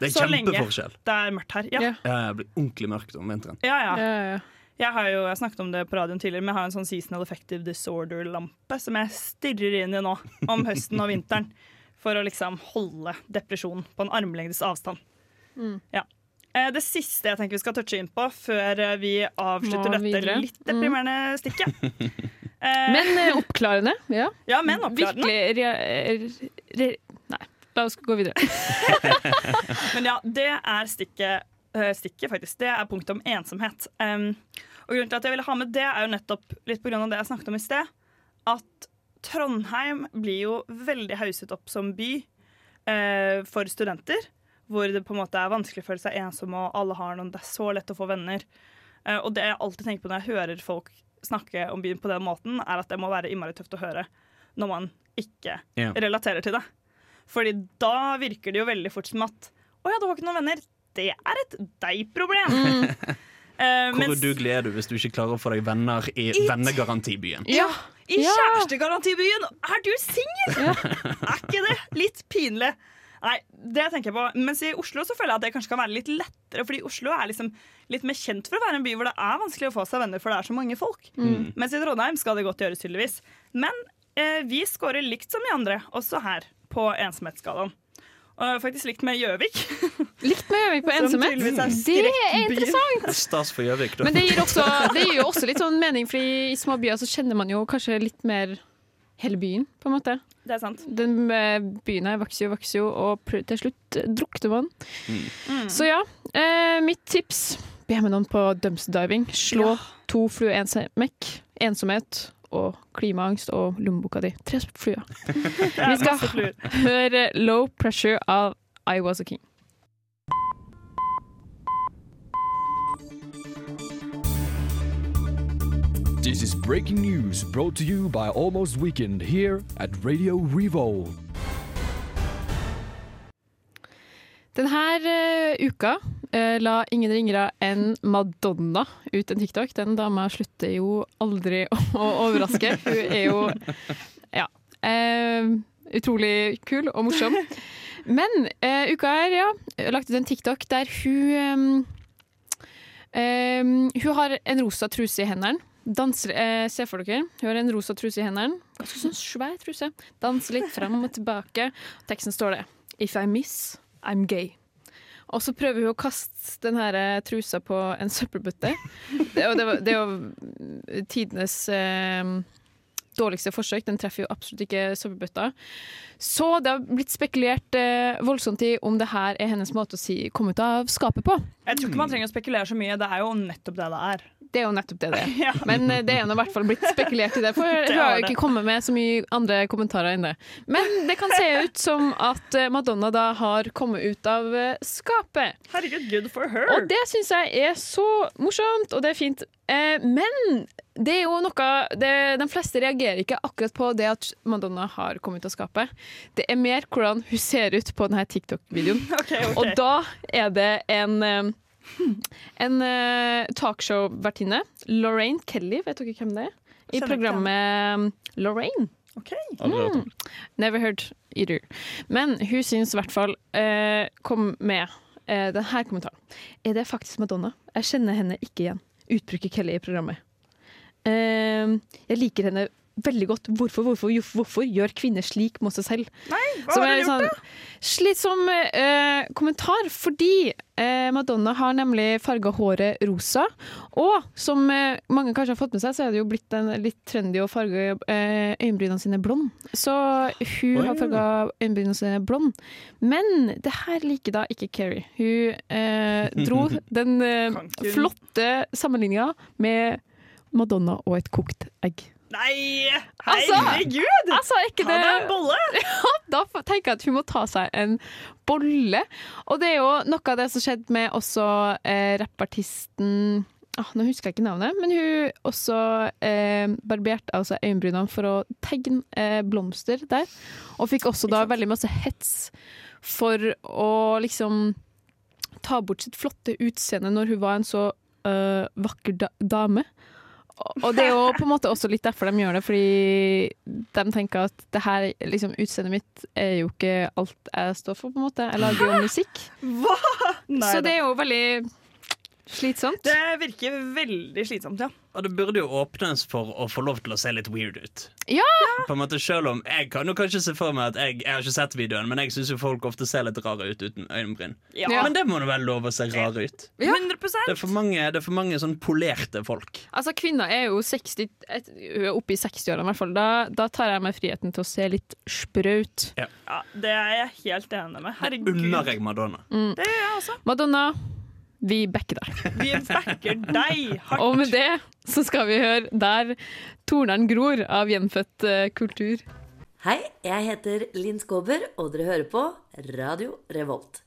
Det er så lenge det er mørkt her. Ja. Yeah. Ja, det blir ordentlig mørkt om vinteren. Ja, ja. Ja, ja, ja. Jeg har jo jeg snakket om det på radioen tidligere, men jeg har en sånn seasonal effective disorder-lampe som jeg stirrer inn i nå om høsten og vinteren. For å liksom holde depresjonen på en armlengdes avstand. Mm. Ja. Eh, Det siste jeg tenker vi skal touche inn på før eh, vi avslutter Må dette videre. litt deprimerende stikket. Eh, Men oppklarende, ja. Ja, men oppklarende. Virkelig rea- re, Nei, la oss gå videre. Men ja, det er stikket, eh, stikket faktisk. Det er punktet om ensomhet. Um, og grunnen til at jeg ville ha med det, er jo nettopp litt av det jeg snakket om i sted. At Trondheim blir jo veldig hauset opp som by uh, for studenter. Hvor det på en måte er vanskelig å føle seg ensom, og alle har noen. Det er så lett å få venner. Uh, og det jeg alltid tenker på når jeg hører folk snakke om byen på den måten, er at det må være innmari tøft å høre når man ikke yeah. relaterer til det. Fordi da virker det jo veldig fort som at å ja, du har ikke noen venner. Det er et deg-problem. Eh, Hvor mens udugelig er du hvis du ikke klarer å få deg venner i I- vennegarantibyen? ja, i kjærestegarantibyen er du singel! er ikke det litt pinlig? Nei, det tenker jeg på. Mens i Oslo så føler jeg at det kanskje kan være litt lettere. Fordi Oslo er liksom litt mer kjent for å være en by hvor det er vanskelig å få seg venner, for det er så mange folk. Mm. Mens i Trondheim skal det godt gjøres, tydeligvis. Men eh, vi scorer likt som de andre, også her, på ensomhetsskalaen. Og faktisk likt med Gjøvik. Likt med Gjøvik på ensomhet. er Det er interessant. Stas for Gjøvik, da. Men det gir, også, det gir jo også litt sånn mening, for i små byer så kjenner man jo kanskje litt mer hele byen, på en måte. Det er sant. Den eh, byen her vokser jo, vokser jo, og til slutt eh, drukner man. Mm. Så ja, eh, mitt tips Be med noen på dumpsterdiving. Slå to fluer i smekk. Ensomhet og klimaangst og lommeboka di. Tre fluer. Vi skal høre Low Pressure av I Was A King. This is breaking news brought to you by Almost Weekend here at Radio Revolt. Denne eh, uka eh, la ingen ringere enn Madonna ut en TikTok. Den dama slutter jo aldri å, overraske. Hun er jo ja, eh, utrolig kul og morsom. Men eh, uka her, ja, lagt ut en TikTok der hun eh, eh, Hun har en rosa truse i hendene. Danser, eh, Se for dere, hun har en rosa truse i hendene. Ganske sånn svær truse. Danser litt fram og tilbake. Teksten står det If I miss, I'm gay. Og så prøver hun å kaste den her eh, trusa på en søppelbøtte. Det, er jo tidenes eh, dårligste forsøk. Den treffer jo absolutt ikke søppelbøtta. Så det har blitt spekulert eh, voldsomt i om det her er hennes måte å si 'komme ut av skapet' på. Jeg tror ikke man trenger å spekulere så mye. Det er jo nettopp det det er. Det er jo nettopp det det er. Men eh, det er nå i hvert fall blitt spekulert i det, for Det har jo ikke kommet med så mye andre kommentarer enn det. Men det kan se ut som at eh, Madonna da har kommet ut av eh, skapet. Herregud, good for her. Og det syns jeg er så morsomt, og det er fint. Men det er jo noe det, De fleste reagerer ikke akkurat på det at Madonna har kommet ut av skapet. Det er mer hvordan hun ser ut på denne TikTok-videoen. Okay, okay. Og da er det en en uh, talkshow-vertinne, Lorraine Kelly, vet dere hvem det er? I programmet Lorraine. Okay. Mm. Never heard either. Men hun syns i hvert fall uh, kom med uh, denne kommentaren. Er det faktisk Madonna? Jeg kjenner henne ikke igjen. Utbruker Kelly i programmet. Uh, jeg liker henne veldig godt. Hvorfor, hvorfor, hvorfor gjør kvinner slik mot seg selv? Nei, hva Som har er hun sånn gjort, da? slitsom eh, kommentar, fordi eh, Madonna har nemlig farga håret rosa. Og som eh, mange kanskje har fått med seg, så er det jo blitt en, litt trendy å farge eh, øyenbrynene sine blond. Så hun Oi. har farga øyenbrynene sine blond. Men det her liker da ikke Keri. Hun eh, dro den eh, flotte sammenligninga med Madonna og et kokt egg. Nei! Herregud! Altså, altså, Ta deg en bolle! Ja, da tenker jeg at hun må ta seg en bolle. Og det er jo noe av det som skjedde med også eh, rappartisten ah, Nå husker jeg ikke navnet, men hun også eh, barberte altså øyenbrynene for å tegne eh, blomster der. Og fikk også da veldig masse hets for å liksom ta bort sitt flotte utseende når hun var en så eh, vakker da dame. Og- det er jo på en måte også litt derfor de gjør det, fordi de tenker at det her, liksom, utseendet mitt er jo ikke alt jeg står for, på en måte. Jeg lager jo musikk. Hva? Nei Så det er jo veldig Slitsomt? Det virker veldig slitsomt, ja. Og det burde jo åpnes for å få lov til å se litt weird ut. Ja! På en måte selv om Jeg kan jo kanskje se for meg at jeg, jeg har ikke sett videoen, men jeg syns folk ofte ser litt rare ut uten øyenbryn. Ja. Men det må da vel lov å se rare ut. Ja. 100% Det er for mange, det er for mange sånn polerte folk. Altså, kvinner er jo 60, et, hun er oppe i 60-årene, i hvert fall. Da, da tar jeg meg friheten til å se litt sprø ut. Ja. ja. Det er jeg helt enig med. Herregud. Unner jeg Madonna. Mm. Det gjør jeg også. Madonna, vi backer deg. Vi backer deg hardt. Og med det så skal vi høre Der tornene gror av gjenfødt eh, kultur. Hei, jeg heter Linn Skåber, og dere hører på Radio Revolt.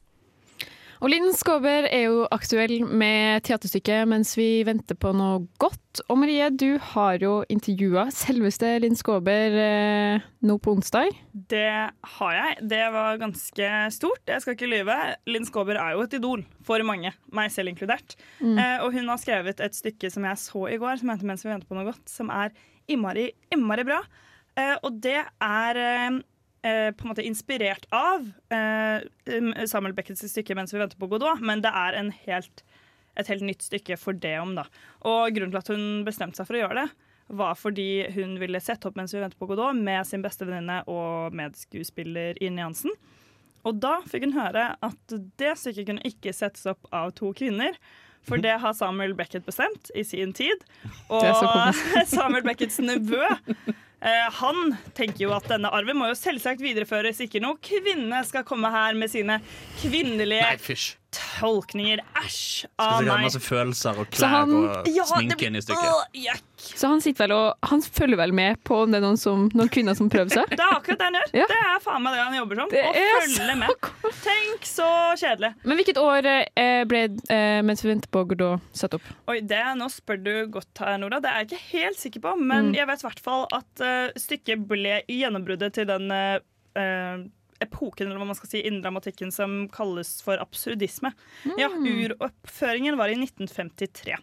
Og Linn Skåber er jo aktuell med teaterstykket mens vi venter på noe godt. Og Marie, du har jo intervjua selveste Linn Skåber eh, nå på onsdag. Det har jeg. Det var ganske stort. Jeg skal ikke lyve. Linn Skåber er jo et idol for mange, meg selv inkludert. Mm. Eh, og hun har skrevet et stykke som jeg så i går, som heter 'Mens vi venter på noe godt', som er innmari, innmari bra. Eh, og det er eh, på en måte inspirert av eh, Samuel Beckets stykke 'Mens vi venter på Godot', men det er en helt, et helt nytt stykke for det om. da. Og grunnen til at hun bestemte seg for å gjøre det, var fordi hun ville sette opp 'Mens vi venter på Godot' med sin beste venninne og medskuespiller Ine Jansen. Og da fikk hun høre at det stykket kunne ikke settes opp av to kvinner. For det har Samuel Beckett bestemt i sin tid. Og. Samuel Becketts nevø han tenker jo at denne arven må jo selvsagt videreføres. Ikke noe kvinne skal komme her med sine kvinnelige Nei. Tolkninger. Æsj av meg. masse følelser og klær han- og Ja, sminke inn i stykket. Åh. Så han sitter vel og Han følger vel med på om det er noen, som, noen kvinner som prøver seg? Det er akkurat det han gjør. Ja. Det er faen meg det han jobber som. Det Å følge med. Tenk så kjedelig. Men hvilket år eh, ble eh, Mens vi venter på Godot satt opp? Oi, det, Nå spør du godt her, Nora. Det er jeg ikke helt sikker på. Men Mm. jeg vet i hvert fall at uh, stykket ble gjennombruddet til den eh, epoken eller hva man skal si, innen dramatikken som kalles for absurdisme. Ja, Uroppføringen var i 1953.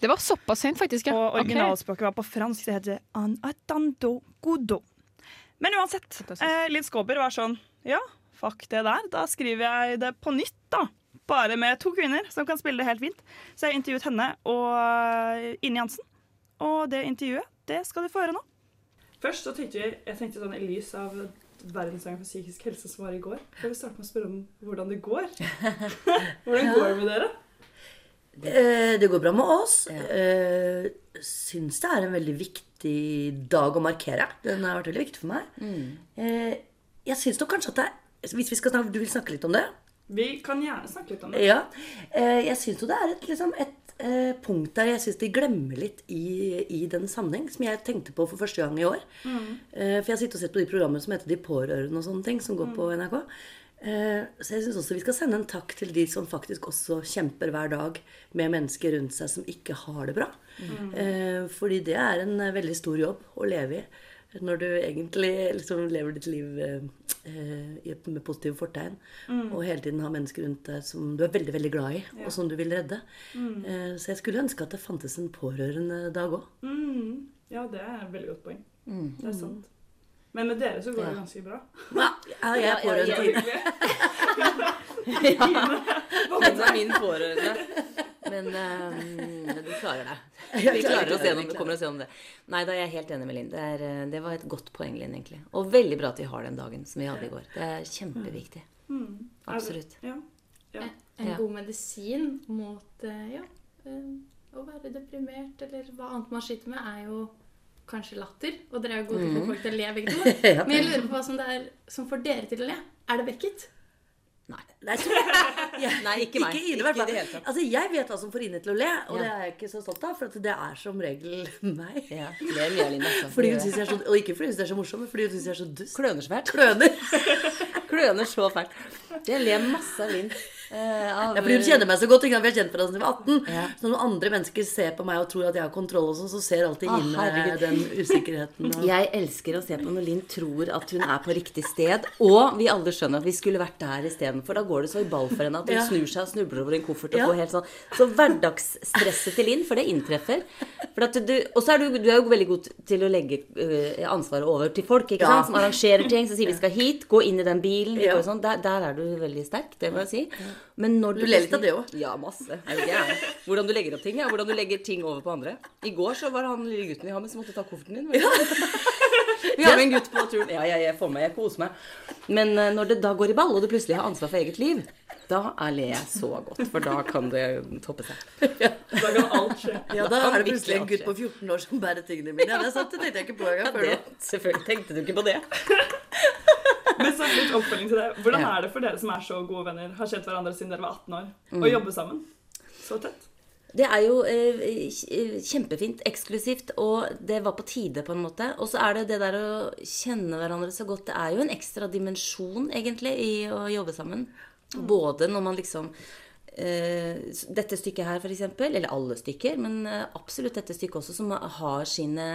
Det var såpass sent, faktisk. ja. Og originalspråket originalspråket var på fransk. Det heter «En atando godo. Men uansett, eh, Linn Skåber var sånn Ja, fuck det der. Da skriver jeg det på nytt, da. Bare med to kvinner som kan spille det helt fint. Så jeg intervjuet henne og Inni Ine Jansen. Og det intervjuet, det skal du få høre nå. Først så tenkte jeg, jeg tenkte sånn i lys av verdensdagen for psykisk helse som var i går. Jeg vil starte med å spørre om hvordan det går. hvordan går det med dere? Eh, Det går bra med oss. Ja. Syns det er en veldig viktig dag å markere. Den har vært veldig viktig for meg. Mm. Jeg syns nok kanskje at det er Hvis vi skal snakke, Du vil snakke litt om det? Vi kan gjerne snakke litt om det. Ja. Eh, Jeg syns jo det er et, liksom, et eh, punkt der jeg syns de glemmer litt i, i den sammenheng, som jeg tenkte på for første gang i år. Mm. Eh, For jeg har sittet og sett på de programmene som heter De pårørende og sånne ting, som går på NRK. Eh, Så jeg syns også vi skal sende en takk til de som faktisk også kjemper hver dag med mennesker rundt seg som ikke har det bra. Mm. Eh, Fordi det er en eh, veldig stor jobb å leve i. Når du egentlig liksom lever ditt liv eh, med positive fortegn, Mm. og hele tiden har mennesker rundt deg som du er veldig veldig glad i, Ja. og som du vil redde. Mm. Eh, Så jeg skulle ønske at det fantes en pårørendedag òg. Mm. Ja, det er et veldig godt poeng. Mm. Det er sant. Men med dere så går det ganske bra. Ja, jeg er pårørende Ja, ja, ja. Dette er min pårørende. Men um, du klarer det. Vi klarer oss gjennom, kommer oss gjennom det. Nei, da er jeg helt enig med Linn. Det, er, eh, det var et godt poeng, Linn, egentlig. Og veldig bra at vi har den dagen som vi hadde i går. Det er kjempeviktig. Mm. Absolutt. Ja. ja. En god medisin mot eh, ja, eh, å være deprimert eller hva annet man sliter med, er jo kanskje latter. Og dere er jo gode til å få folk til å le, begge to. Men jeg lurer på hva som det er som får dere til å le. Er det Beckett? Nei, jeg, Nei, ikke meg. Ine, Ikke hvert i fall. det hele tatt. Altså, jeg vet hva som får Ine til å le, og Ja. det er jeg ikke så stolt av, for det er som regel meg. Ja, ler mye Line. Fordi hun synes jeg er så, og ikke fordi hun synes jeg er så morsom, men fordi hun synes jeg er så dust. Kløner så fælt. Kløner. Kløner så fælt. Jeg ler masse av Linn. Eh, av, Ja, fordi hun kjenner meg så godt. Ikke? Vi har kjent hverandre siden vi var 18. Ja. Så når andre mennesker ser på meg og tror at jeg har kontroll, og sånn, så ser alltid Ine herregud. den usikkerheten. Og... Jeg elsker å se på når Linn tror at hun er på riktig sted, og vi alle skjønner at vi skulle vært der istedenfor. Da går det så i ball for henne at hun Ja. snur seg og snubler over en koffert og Ja. får helt sånn Så hverdagsstresset til Linn, for det inntreffer. For at du, og så er du, du er jo veldig god til å legge øh, ansvaret over til folk, ikke sant? som arrangerer ting, som sier vi skal hit, gå inn i den bilen sånn. Der, der er du veldig sterk, det må jeg si. Men når Du ler litt av det òg? Ja, masse. Du? Hvordan du legger opp ting. Ja. Hvordan du legger ting over på andre. I går så var det han lille gutten vi har med som måtte ta kofferten din. Vi har med en gutt på turen. Ja, jeg, jeg får meg, jeg koser meg. Men eh, når det da går i ball, og du plutselig har ansvar for eget liv, da er ler jeg så godt. For da kan det toppe seg. Da kan alt skje. Ja, da er det plutselig en gutt på 14 år som bærer tingene mine. Ja, det er sant, det tenkte jeg ikke på engang Ja, før nå. selvfølgelig tenkte du ikke på det. Men så litt oppfølging til det. Hvordan Ja. er det for dere som er så gode venner, har kjent hverandre siden dere var 18 år, Mm. å jobbe sammen så tett? Det er jo eh, kjempefint, eksklusivt, og det var på tide, på en måte. Og så er det det der å kjenne hverandre så godt. Det er jo en ekstra dimensjon, egentlig, i å jobbe sammen. Både når man liksom eh, Dette stykket her, eksempel, eller alle stykker, men eh, absolutt dette stykket også, som har sine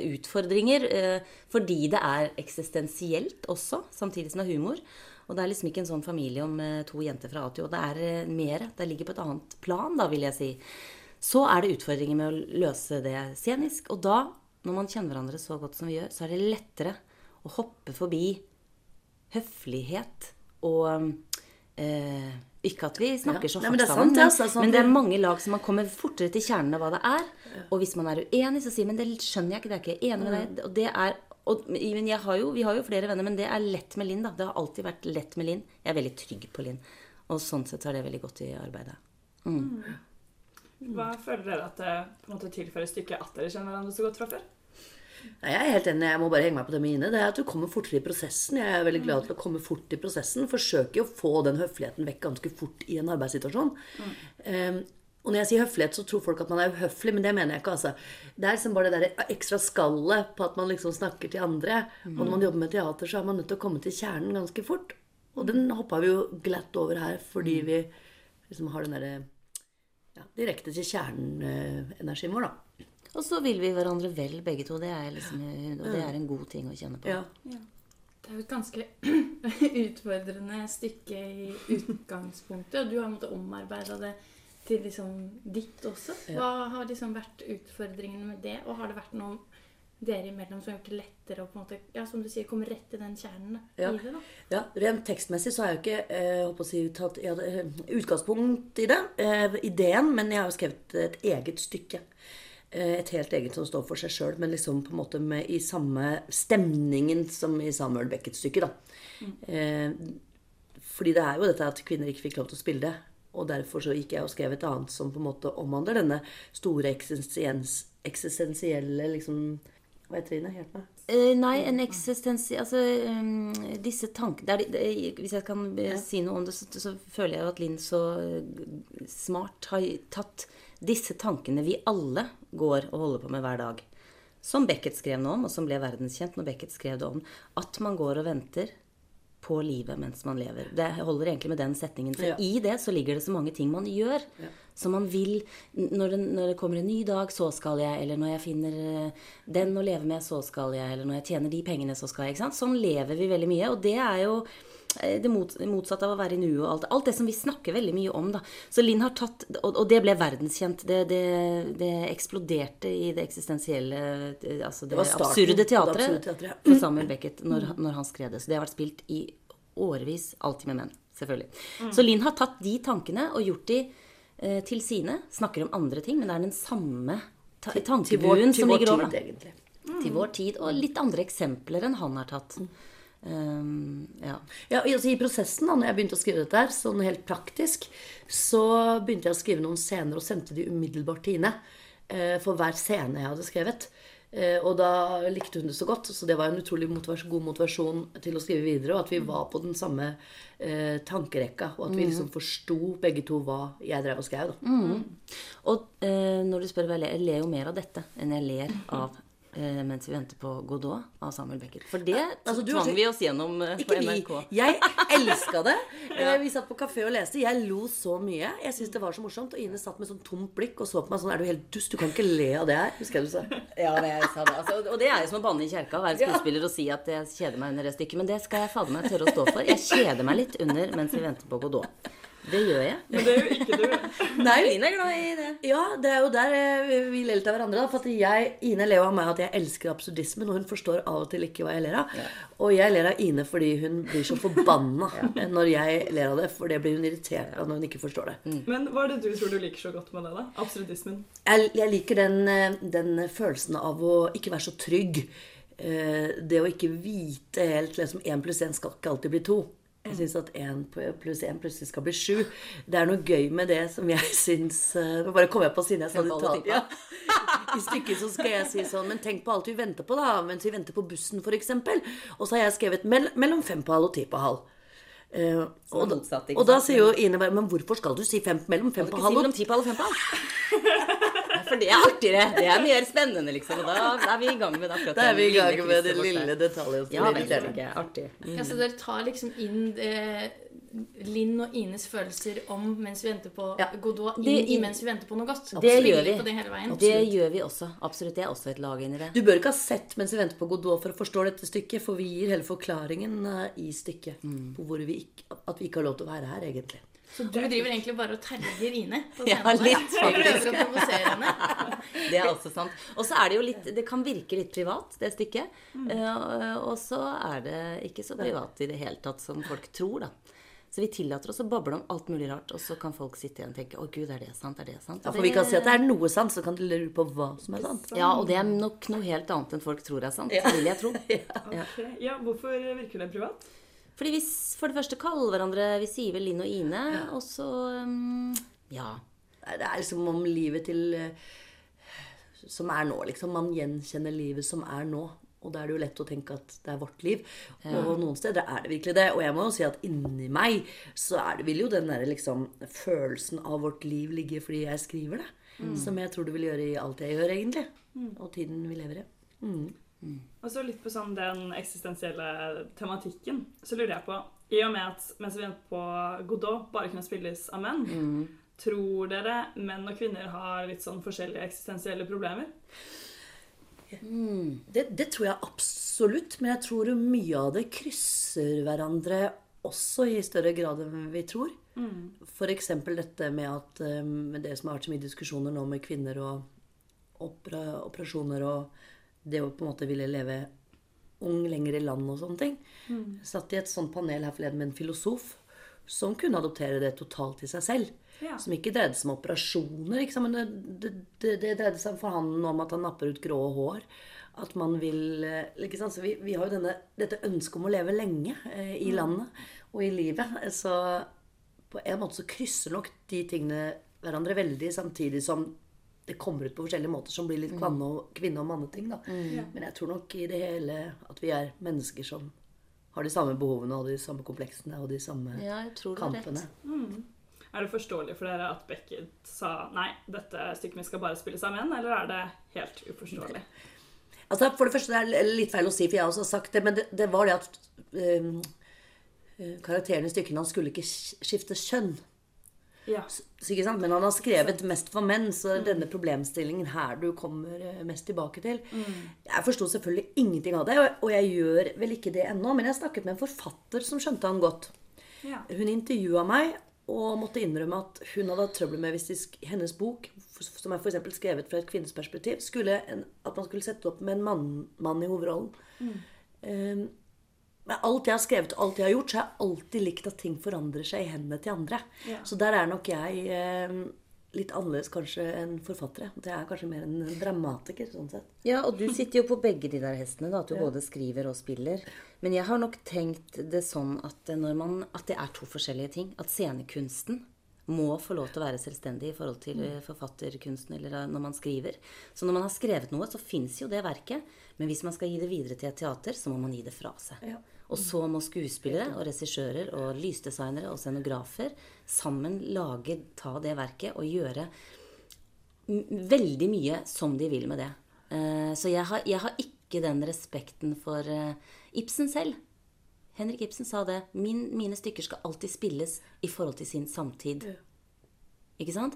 utfordringer. eh, fordi det er eksistensielt også, samtidig som det er humor. Og det er liksom ikke en sånn familie om to jenter fra A til Å. Det er mer. Det ligger på et annet plan, da, vil jeg si. Så er det utfordringer med å løse det scenisk. Og da, når man kjenner hverandre så godt som vi gjør, så er det lettere å hoppe forbi høflighet og eh, Ikke at vi snakker Ja. så hardt men det sammen, men, altså, sånn- men det er mange lag som man kommer fortere til kjernen av hva det er. Og hvis man er uenig, så sier man det skjønner jeg ikke, det er ikke enig med deg. Og det er og, men jeg har jo, Vi har jo flere venner, men det er lett med Linn. da. Det har alltid vært lett med Linn. Jeg er veldig trygg på Linn. Og sånn sett så er det veldig godt i arbeidet. Mm. Hva føler dere at det på en måte tilfører stykket at dere kjenner hverandre så godt fra før? Nei, jeg er helt enig. Jeg må bare henge meg på det med Ine. Det er at du kommer fortere i prosessen. Jeg er veldig glad til å komme fort i prosessen. Forsøker å få den høfligheten vekk ganske fort i en arbeidssituasjon. Um, og når jeg sier høflighet, så tror folk at man er uhøflig, men det mener jeg ikke. altså. Det er liksom bare det der ekstra skallet på at man liksom snakker til andre. Og når man jobber med teater, så er man nødt til å komme til kjernen ganske fort. Og den hoppa vi jo glatt over her fordi vi liksom har den derre ja, direkte til kjernen-energien vår, da. Og så vil vi hverandre vel, begge to. Det er, liksom, og det er en god ting å kjenne på. Ja. Det er jo et ganske utfordrende stykke i utgangspunktet. Og du har måttet omarbeide det til liksom ditt også. Hva har liksom vært utfordringene med det? Og har det vært noen dere imellom som har gjort det lettere å på en måte, ja, som du sier, komme rett til den kjernen Ja. i det? da? Ja, Rent tekstmessig så har jeg jo ikke eh, håper å si, tatt ja, eh, utgangspunkt i det, eh, ideen, men jeg har jo skrevet et eget stykke. Eh, et helt eget som står for seg sjøl, men liksom på en måte med, i samme stemningen som i Samuel Beckett stykke. da. Eh, fordi det er jo dette at kvinner ikke fikk lov til å spille det. Og derfor så gikk jeg og skrev et annet som på en måte omhandler denne store eksistensielle liksom Hva heter det, Helt Hjelp meg. Eh, nei, en eksistens Altså, um, disse tankene Hvis jeg kan ja. si noe om det, så, så føler jeg jo at Linn så smart har tatt disse tankene vi alle går og holder på med hver dag. Som Beckett skrev noe om, og som ble verdenskjent når Beckett skrev det om. At man går og venter på livet mens man lever. Det holder egentlig med den setningen. For Ja. i det så ligger det så mange ting man gjør. Som man vil når det, når det kommer en ny dag, så skal jeg. Eller når jeg finner eh, den å leve med, så skal jeg. Eller når jeg tjener de pengene, så skal jeg. Ikke sant? Sånn lever vi veldig mye. Og det er jo det motsatte av å være i nuet og alt, alt det som vi snakker veldig mye om. da. Så Linn har tatt, Og, og det ble verdenskjent. Det, det, det eksploderte i det eksistensielle eh, Altså det, Det absurde teatret teatret, ja. for Samuel Beckett når, når han skrev det. Så det har vært spilt i årevis. Alltid med menn, selvfølgelig. Mm. Så Linn har tatt de tankene og gjort de eh, til sine. Snakker om andre ting, men det er den samme ta tankebuen som tankebuen over. til vår ligger tid, egentlig. Mm. Til vår tid. Og litt andre eksempler enn han har tatt. Um, ja. Ja, altså I prosessen, da når jeg begynte å skrive dette, her, sånn helt praktisk, så begynte jeg å skrive noen scener og sendte de umiddelbart til Ine. Uh, For hver scene jeg hadde skrevet. Uh, Og da likte hun det så godt, så det var en utrolig motivasjon, god motivasjon til å skrive videre. Og at vi var på den samme uh, tankerekka, og at vi Mhm. liksom forsto begge to hva jeg drev og skrev. Mhm. Og når du spør hva jeg ler, jeg ler jo mer av dette enn jeg ler av mens vi venter på Godot av Samuel Beckett. For det Altså, tvang vi oss gjennom eh, på Ikke vi. Jeg elska det. ja. Vi satt på kafé og leste. Jeg lo så mye. Jeg syntes det var så morsomt. Og Ine satt med sånn tomt blikk og så på meg sånn Er du helt dust? Du kan ikke le av det her. Husker jeg du sa. Ja, det jeg sa det. Altså, og det er jo som å banne i kjerka, å være skuespiller og si at jeg kjeder meg under det stykket. Men det skal jeg fader meg tørre å stå for. Jeg kjeder meg litt under mens vi venter på Godot. Det gjør jeg. Men det gjør ikke du. Nei. Ine er glad i det. Ja, det er jo der eh, vi ler litt av hverandre. da, For at jeg, Ine ler av meg at jeg elsker absurdismen, og hun forstår av og til ikke hva jeg ler av. Og jeg ler av Ine fordi hun blir så forbanna når jeg ler av det. For det blir hun irritert av når hun ikke forstår det. Men hva er det du tror du liker så godt med det, da? Absurdismen? Jeg, jeg liker den, eh, den følelsen av å ikke være så trygg. Eh, Det å ikke vite helt liksom Én pluss én skal ikke alltid bli to. Jeg syns at én pluss én plutselig skal bli sju. Det er noe gøy med det som jeg syns eh, Nå bare kom jeg på siden jeg sa tal- Ja. I stykket så skal jeg si sånn Men tenk på alt vi venter på, da. Mens vi venter på bussen, f.eks. Og så har jeg skrevet mell mellom fem på halv og ti på halv. Uh, og, motsatt, og da sier jo Ine bare Men hvorfor skal du si fem mellom fem på halv og ti på halv Ja, For det er artigere. Det er mer spennende, liksom. Og da, da er vi i gang med akkurat Da er vi i gang med den lille der. detaljen som Ja, irriterer. ikke. Artig. Mm. Ja, så dere tar liksom inn eh, Linn og Ines følelser om mens vi venter på Godot, inn Det- i mens vi venter på noe godt. Det gjør vi. Det. Det gjør vi også. Absolutt. Det er også et lag inni det. Du bør ikke ha sett mens vi venter på Godot for å forstå dette stykket, for vi gir hele forklaringen eh, i stykket Mm. på hvor vi ikke, at vi ikke har lov til å være her, egentlig. Så du driver egentlig bare og terger Ine på Ja, litt, prøver faktisk. å provosere henne? Det er også sant. Og så er det jo litt Det kan virke litt privat, det stykket. Mm. Eh, og så er det ikke så privat i det hele tatt som folk tror, da. Så vi tillater oss å bable om alt mulig rart, og så kan folk sitte igjen og tenke 'Å, gud, er det sant? Er det sant?' Ja, for vi kan si at det er noe sant, så kan du lure på hva som er sant. Ja, og det er nok noe helt annet enn folk tror er sant. Ja. Vil jeg tro. Ja. Okay. Ja, hvorfor virker det privat? Fordi vi for det første kaller hverandre Vi sier vel Linn og Ine, og så um, Ja. Det er liksom om livet til eh, Som er nå, liksom. Man gjenkjenner livet som er nå. Og da er det jo lett å tenke at det er vårt liv. Ja. Og noen steder er det virkelig det. Og jeg må jo si at inni meg så er det, vil jo den der liksom følelsen av vårt liv ligge fordi jeg skriver det. Mm. Som jeg tror det vil gjøre i alt jeg gjør, egentlig. Mm. Og tiden vi lever i. Mm. Og så litt på sånn den eksistensielle tematikken. Så lurer jeg på, i og med at mens vi venter på Godot bare kunne spilles av menn, Mm. tror dere menn og kvinner har litt sånn forskjellige eksistensielle problemer? Det, det tror jeg absolutt, men jeg tror mye av det krysser hverandre også i større grad enn vi tror. Mm. F.eks. dette med at um, det som har vært så mye diskusjoner nå med kvinner og opera, operasjoner og det å på en måte ville leve ung lenger i land og sånne ting. Mm. Satt i et sånt panel her forleden med en filosof som kunne adoptere det totalt til seg selv. Ja. Som ikke dreide seg om operasjoner, men det, det, det, det dreide seg for han om at han napper ut grå hår. At man vil eh, ikke sant? Så vi, vi har jo denne, dette ønsket om å leve lenge eh, i Mm. landet og i livet. Så på en måte så krysser nok de tingene hverandre veldig, samtidig som det kommer ut på forskjellige måter som blir litt kvinne- og, kvinne- og manneting. da. Mm. Men jeg tror nok i det hele at vi er mennesker som har de samme behovene og de samme kompleksene og de samme Ja, jeg tror du har rett. kampene. Mm. Er det forståelig for dere at Beckett sa nei, dette stykket mitt skal bare spilles av menn, eller er det helt uforståelig? Altså, For det første det er litt feil å si, for jeg har også sagt det, men det, det var det at um, eh, karakteren i stykkene hans skulle ikke skifte kjønn. Ja. Så? Men han har skrevet mest for menn, så denne problemstillingen her du kommer eh, mest tilbake til. Jeg forsto selvfølgelig ingenting av det, og- jeg gjør vel ikke det ennå. Men jeg snakket med en forfatter som skjønte han godt. Ja. Hun intervjua meg og måtte innrømme at hun hadde hatt trøbbel med hvis hennes bok, som er for skrevet fra et kvinnesperspektiv, skulle en, at man skulle sette opp med en mann, mann i hovedrollen. Um, med alt jeg har skrevet og alt jeg har gjort, så har jeg alltid likt at ting forandrer seg i hendene til andre. Ja. Så der er nok jeg eh, litt annerledes kanskje enn forfattere. Jeg er kanskje mer en dramatiker, sånn sett. Ja, og du sitter jo på begge de der hestene, da, at du Ja. både skriver og spiller. Men jeg har nok tenkt det sånn at, når man, at det er to forskjellige ting. At scenekunsten må få lov til å være selvstendig i forhold til eh, forfatterkunsten eller eh, når man skriver. Så når man har skrevet noe, så fins jo det verket. Men hvis man skal gi det videre til et teater, så må man gi det fra seg. Ja. Og så må skuespillere og regissører og lysdesignere og scenografer sammen lage, ta det verket og gjøre veldig mye som de vil med det. Eh, Så jeg har, jeg har ikke den respekten for eh, Ibsen selv. Henrik Ibsen sa det. Min, mine stykker skal alltid spilles i forhold til sin samtid. Ikke sant?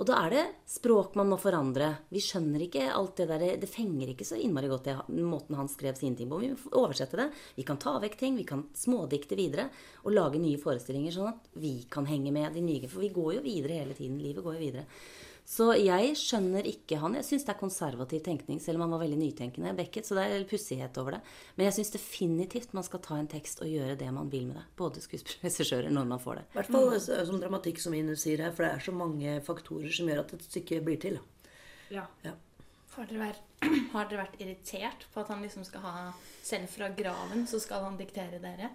Og da er det språk man må forandre. Vi skjønner ikke alt det der Det fenger ikke så innmari godt det, måten han skrev sine ting på. Vi må oversette det. Vi kan ta vekk ting. Vi kan smådikte videre. Og lage nye forestillinger, sånn at vi kan henge med de nye. For vi går jo videre hele tiden. Livet går jo videre. Så jeg skjønner ikke han. Jeg syns det er konservativ tenkning, selv om han var veldig nytenkende. Beckett, så det er pussighet over det. Men jeg syns definitivt man skal ta en tekst og gjøre det man vil med det. Både skuespillere når man får det. I hvert fall så- som dramatikk, som Ine sier her, for det er så mange faktorer som gjør at et stykke blir til. Ja. Ja. Har dere, vært, har dere vært irritert på at han liksom skal ha Selv fra graven så skal han diktere dere?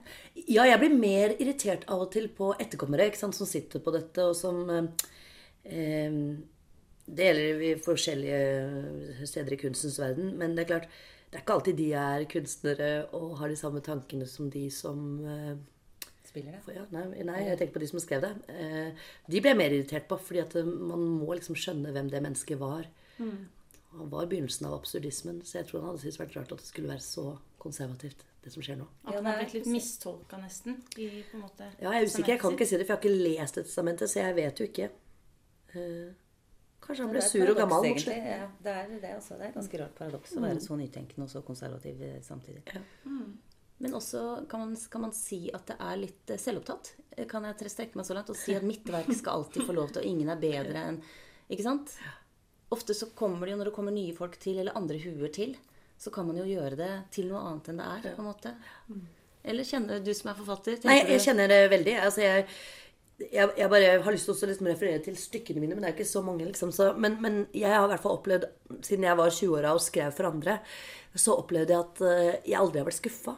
Ja, jeg blir mer irritert av og til på etterkommere ikke sant, som sitter på dette, og som eh, eh, Det gjelder i forskjellige steder i kunstens verden, men det er klart det er ikke alltid de er kunstnere og har de samme tankene som de som uh, Spiller det? Ja, nei, nei, jeg tenker på de som skrev det. Uh, de ble jeg mer irritert på, fordi at eh, man må liksom skjønne hvem det mennesket var. Mm. Han var begynnelsen av absurdismen, så jeg tror han hadde syntes vært rart at det skulle være så konservativt, det som skjer nå. At han er blitt litt mistolka, nesten? I, på en måte, Ja, jeg er usikker. Jeg kan ikke si det, for jeg har ikke lest testamentet, så jeg vet jo ikke. Eh, kanskje han ble sur og gammel mot slutten. Ja, det er det, altså. Det er et ganske rart paradoks å Mm. være så nytenkende og så konservativ samtidig. samtidig. Mm. Men også kan man, kan man si at det er litt eh, selvopptatt. Eh, Kan jeg tre- strekke meg så langt og si at mitt verk skal alltid få lov til, og ingen er bedre enn Ikke sant? Ofte så kommer det jo, når det kommer nye folk til, eller andre huer til, så kan man jo gjøre det til noe annet enn det er, på en måte. Eller kjenner du som er forfatter? Nei, jeg du- kjenner det veldig. Altså, jeg, jeg, jeg bare har lyst til å liksom referere til stykkene mine, men det er ikke så mange. liksom. Så, men, men jeg har i hvert fall opplevd, siden jeg var 20-åra og skrev for andre, så opplevde jeg at eh, jeg aldri har vært skuffa.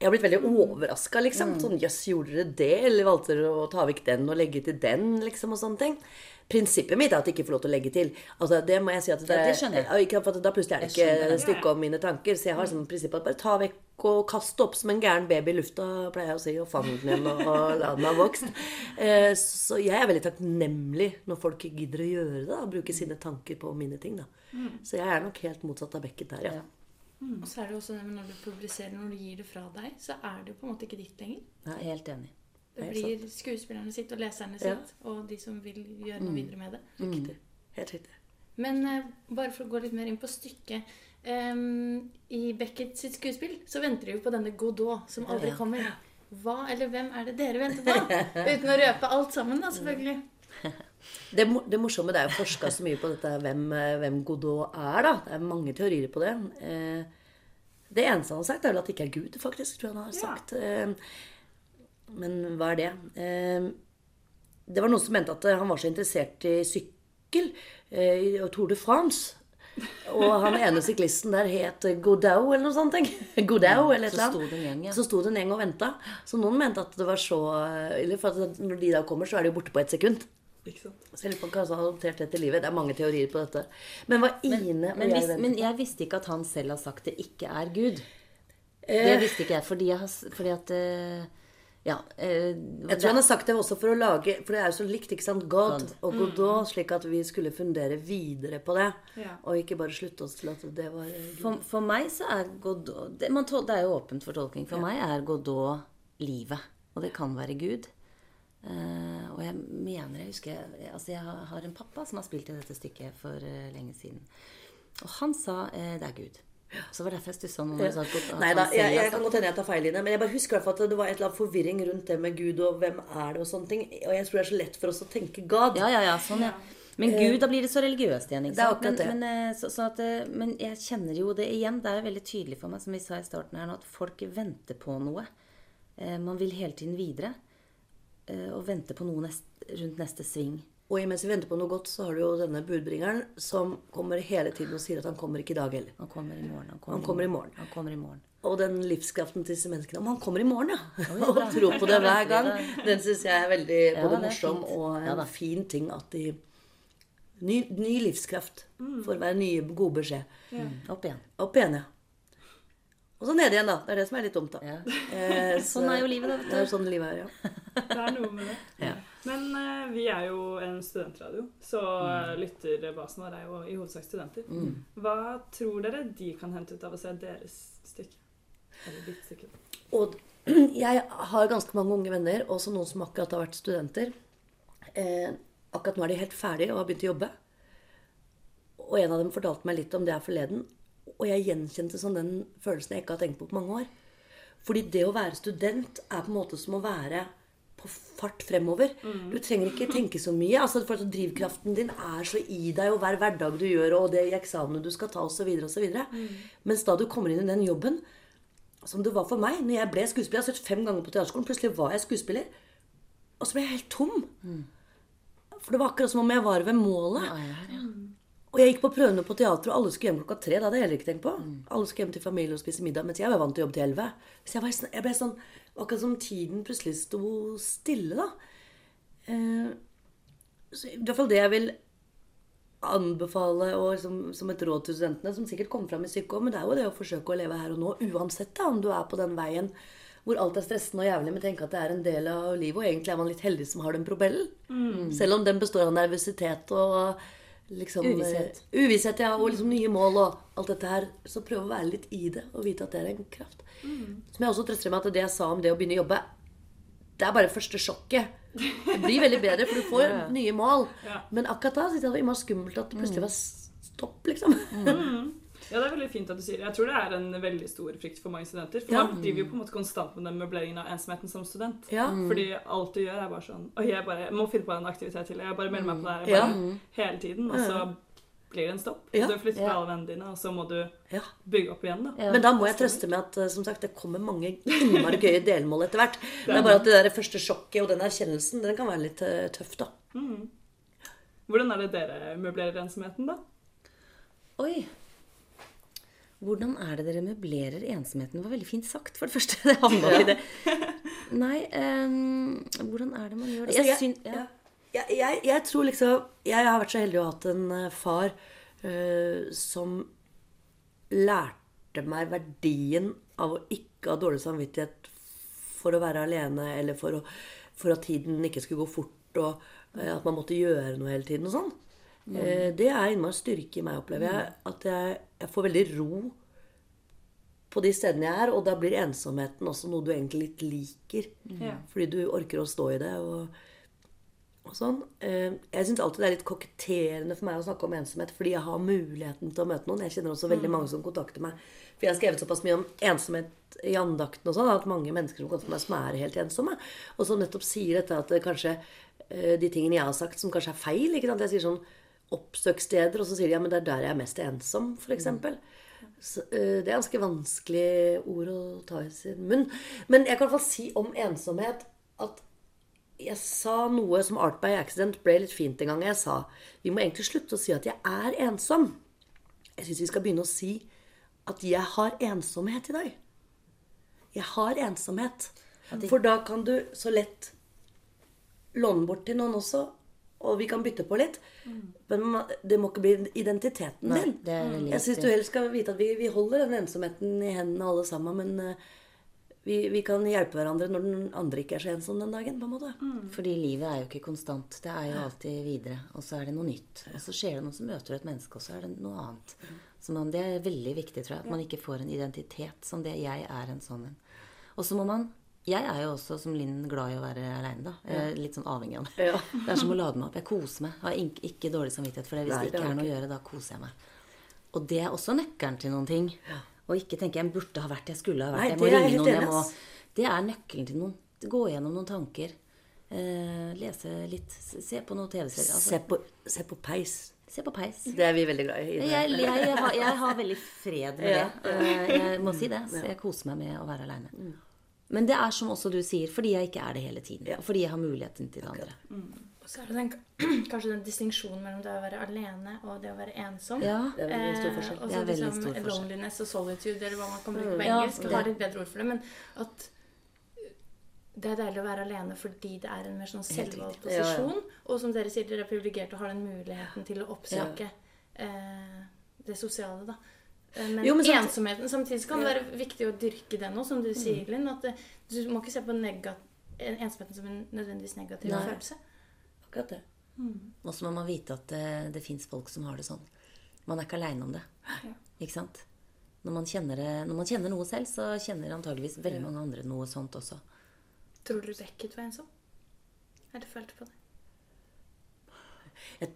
Jeg har blitt veldig overraska. Liksom. Sånn, Jøss, gjorde dere det? Eller valgte dere å ta vekk den og legge til den? liksom, og sånne ting. Prinsippet mitt er at jeg ikke får lov til å legge til. Altså, det må jeg si at det, Ja, det skjønner jeg. Ikke, for Da plutselig er det ikke stykke om mine tanker. Så jeg har sånn prinsipp at bare ta vekk og kast opp som en gæren baby i lufta, pleier jeg å si, og fang den igjen og, og la den ha vokst. Eh, så jeg er veldig takknemlig når folk gidder å gjøre det, da, bruke sine tanker på mine ting. da. Mm. Så jeg er nok helt motsatt av Beckett der, ja. Og så er det jo også det med når du publiserer, når du gir det fra deg, så er det jo på en måte ikke ditt lenger. Jeg er helt enig. Det blir skuespillerne sitt og leserne Ja. sitt, og de som vil gjøre noe Mm. videre med det. Riktig. Helt riktig. Men uh, bare for å gå litt mer inn på stykket um, I Beckett sitt skuespill så venter de jo på denne Godot som aldri Ja. kommer. Hva eller hvem er det dere venter på? Uten å røpe alt sammen, da, selvfølgelig. Det, det morsomme det er jo forska så mye på dette hvem, eh, hvem Godot er. da. Det er mange teorier på det. Eh, det eneste han har sagt, er vel at det ikke er Gud, faktisk. tror jeg han har sagt. Eh, men hva er det? Eh, det var noen som mente at eh, han var så interessert i sykkel eh, i Tour de France. Og han ene syklisten der het Godau eller noe sånt. tenk. Godau eller et Så sto det en gjeng, ja. Så sto det en gjeng og venta. Så noen mente at det var så Eller for at når de da kommer, så er de jo borte på ett sekund. Ikke sant? Selv om han har adoptert det til livet. Det er mange teorier på dette. Men hva Ine og Men, jeg hvis, men jeg visste ikke at han selv har sagt det ikke er Gud. Eh. Det visste ikke jeg, fordi, jeg fordi at eh, Ja. eh, Jeg tror han har sagt det også for å lage For det er jo så likt, ikke sant? God God. og Godot, slik at vi skulle fundere videre på det. Ja. Og ikke bare slutte oss til at det var. For, for meg så er Godot det, man tol, det er jo åpent for tolkning. For Ja. meg er Godot livet. Og det kan være Gud. Eh, og jeg mener Jeg husker jeg, altså jeg har har en pappa som har spilt i dette stykket for uh, lenge siden. Og han sa eh, det er Gud. Så var det derfor jeg stussa når du sa at Nei da, jeg, jeg kan godt hende jeg tar feil det. Men jeg bare husker at det var et eller annet forvirring rundt det med Gud og hvem er det og sånne ting. Og jeg tror det er så lett for oss å tenke God. Ja, ja, ja, sånn, ja. Men Eh, Gud, da blir det så religiøst igjen. ikke Det er sant? akkurat det. Men, men, eh, så, så at, eh, men jeg kjenner jo det igjen. Det er jo veldig tydelig for meg, som vi sa i starten her nå, at folk venter på noe. Eh, Man vil hele tiden videre. eh, Og vente på noe nest, rundt neste sving. Og imens vi venter på noe godt, så har du jo denne budbringeren som kommer hele tiden og sier at han kommer ikke i dag heller. Han kommer i morgen. Han Han kommer i morgen. Han kommer i morgen. Og den livskraften til disse menneskene. Om han kommer i morgen, ja! ja, og tror på det hver gang. Den syns jeg er veldig Ja, både det er morsom fint. og en Ja fin ting at de Ny, ny livskraft får være nye gode beskjed. Ja. Opp igjen. Opp igjen, ja. Og så ned igjen, da. Det er det som er litt dumt, da. Eh, så- Sånn er jo livet, da, vet du. Det er sånn livet er, ja. Det er noe med det. Ja. Men eh, vi er jo en studentradio, så mm. lytterbasen vår er jo i hovedsak studenter. Mm. Hva tror dere de kan hente ut av å se deres stykke? Eller ditt stykke? Og jeg har ganske mange unge venner, også noen som akkurat har vært studenter. Eh, akkurat nå er de helt ferdige og har begynt å jobbe. Og en av dem fortalte meg litt om det her forleden. Og jeg gjenkjente sånn den følelsen jeg ikke har tenkt på på mange år. Fordi det å være student er på en måte som å være på fart fremover. Mm. Du trenger ikke tenke så mye. altså for at Drivkraften din er så i deg, og hver hverdag du gjør, og det i eksamen du skal ta, osv. osv. Mm. Mens da du kommer inn i den jobben, som det var for meg når jeg ble skuespiller Jeg har sett fem ganger på teaterskolen, plutselig var jeg skuespiller. Og så ble jeg helt tom. For det var akkurat som om jeg var ved målet. Og jeg gikk på prøvene på teatret, og alle skulle hjem klokka tre. Det hadde jeg heller ikke tenkt på. Alle skulle hjem til familie og spise middag, mens jeg var vant til å jobbe til elleve. Så jeg, var, jeg ble sånn Akkurat som tiden plutselig sto stille, da. Eh, så I hvert fall det jeg vil anbefale og liksom, som et råd til studentene, som sikkert kommer fram i psyko, men det er jo det å forsøke å leve her og nå, uansett da, om du er på den veien hvor alt er stressende og jævlig, men tenke at det er en del av livet, og egentlig er man litt heldig som har den propellen. Mm. Selv om den består av nervøsitet og liksom Uvisshet. eh, uvisshet, ja, og liksom nye mål og alt dette her, så prøv å være litt i det og vite at det er en kraft. Som jeg også trøster med at det jeg sa om det å begynne å jobbe, det er bare første sjokket. Det blir veldig bedre, for du får Ja, ja. nye mål. Ja. Men akkurat da syntes jeg det var skummelt at det plutselig var stopp, liksom. Mm. Ja, det er veldig fint at du sier det. Jeg tror det er en veldig stor frykt for mange studenter. For Ja. man driver jo på en måte konstant med den møbleringen av ensomheten som student. Ja. Mm. Fordi alt du gjør, er bare sånn Oi, jeg bare jeg må finne på en aktivitet til. Jeg bare melder meg på det her Ja. bare, hele tiden. Og så blir det en stopp. Ja. Du flytter Ja. fra alle vennene dine, og så må du bygge opp igjen, da. Men da må jeg trøste med at eh, som sagt, det kommer mange innmari gøye delmål etter hvert. Det er bare at det der første sjokket og den erkjennelsen den kan være litt eh, tøff, da. Mm. Hvordan er det dere møblerer ensomheten, da? Oi. Hvordan er det dere møblerer ensomheten? Det var veldig fint sagt, for det første. Det handla Ja. i det. Nei, um, hvordan er det man gjør det? Altså, Jeg jeg, syn- ja. jeg, jeg, jeg tror liksom Jeg har vært så heldig å ha hatt en eh, far uh, som lærte meg verdien av å ikke ha dårlig samvittighet for å være alene, eller for, å, for at tiden ikke skulle gå fort, og uh, at man måtte gjøre noe hele tiden og sånn. Mm. Eh, det er innmari styrke i meg, opplever jeg. At jeg, jeg får veldig ro på de stedene jeg er, og da blir ensomheten også noe du egentlig litt liker. Mm. Fordi du orker å stå i det. og, og sånn. Eh, Jeg syns alltid det er litt koketterende for meg å snakke om ensomhet, fordi jeg har muligheten til å møte noen. Jeg kjenner også veldig Mm. mange som kontakter meg. For jeg har skrevet såpass mye om ensomhet i andakten og sånn, at mange mennesker som kontakter meg, som er helt ensomme. Og som nettopp sier dette at det kanskje eh, de tingene jeg har sagt, som kanskje er feil. ikke sant? Jeg sier sånn oppsøkssteder, og så sier de ja, men det er der jeg er mest ensom, f.eks. Så, eh, det er ganske vanskelig ord å ta i sin munn. Men jeg kan i hvert fall si om ensomhet at jeg sa noe som Art by Accident ble litt fint en gang. Jeg sa vi må egentlig slutte å si at jeg er ensom. Jeg syns vi skal begynne å si at jeg har ensomhet i dag. Jeg har ensomhet. For da kan du så lett låne bort til noen også, og vi kan bytte på litt. Men det må ikke bli identiteten Nei, din. det er Jeg syns du helst skal vite at vi, vi holder den ensomheten i hendene alle sammen, men eh, vi, vi kan hjelpe hverandre når den andre ikke er så ensom den dagen. på en måte. Fordi livet er jo ikke konstant. Det er jo alltid videre. Og så er det noe nytt. Og så skjer det noe som møter du et menneske, og så er det noe annet. Så man, det er veldig viktig, tror jeg, at man ikke får en identitet som det. Jeg er en sånn en. Og så må man Jeg er jo også, som Linn, glad i å være aleine, da. Jeg er litt sånn avhengig av det. Ja. Det er som å lade meg opp. Jeg koser meg. Jeg har ikke, ikke dårlig samvittighet for det. Hvis Nei, det ikke er noe å gjøre, da koser jeg meg. Og det er også nøkkelen til noen ting. Og ikke tenke jeg burde ha vært, jeg skulle ha vært, Nei, jeg må ringe noen. Jeg må, det er nøkkelen til noen. Gå gjennom noen tanker. Eh, lese litt. Se på noen TV-serier. altså. Se på, se på peis. Se på peis. Det er vi veldig glad i. Jeg, jeg, jeg, har, jeg har veldig fred med Ja. det. Eh, Jeg må si det. Så jeg koser meg med å være aleine. Men det er som også du sier, fordi jeg ikke er det hele tiden. Og fordi jeg har muligheten til det andre. Og så er det den, kanskje den distinksjonen mellom det å være alene og det å være ensom. Ja, det er veldig stor Eh, forskjell. og så liksom stor forskjell. Loneliness og solitude, eller hva man kan bruke Mm. på Ja, engelsk. det- har et bedre ord for det. Men at det er deilig å være alene fordi det er en mer sånn selvvalgt posisjon. Ja, ja. Og som dere sier, dere er privilegerte og har den muligheten til å oppsøke eh, det sosiale, da. Eh, Men, Jo, men samtidig, ensomheten Samtidig kan det Ja. være viktig å dyrke den òg, som du sier, Linn. At det, du må ikke se på negat ensomheten som en nødvendigvis negativ Nei. følelse. Akkurat det. Og så må man vite at det, det fins folk som har det sånn. Man er ikke aleine om det. Ikke sant? Når man, kjenner det, når man kjenner noe selv, så kjenner antageligvis veldig mange andre noe sånt også. Tror du Beckett var ensom? Eller følte på det? jeg,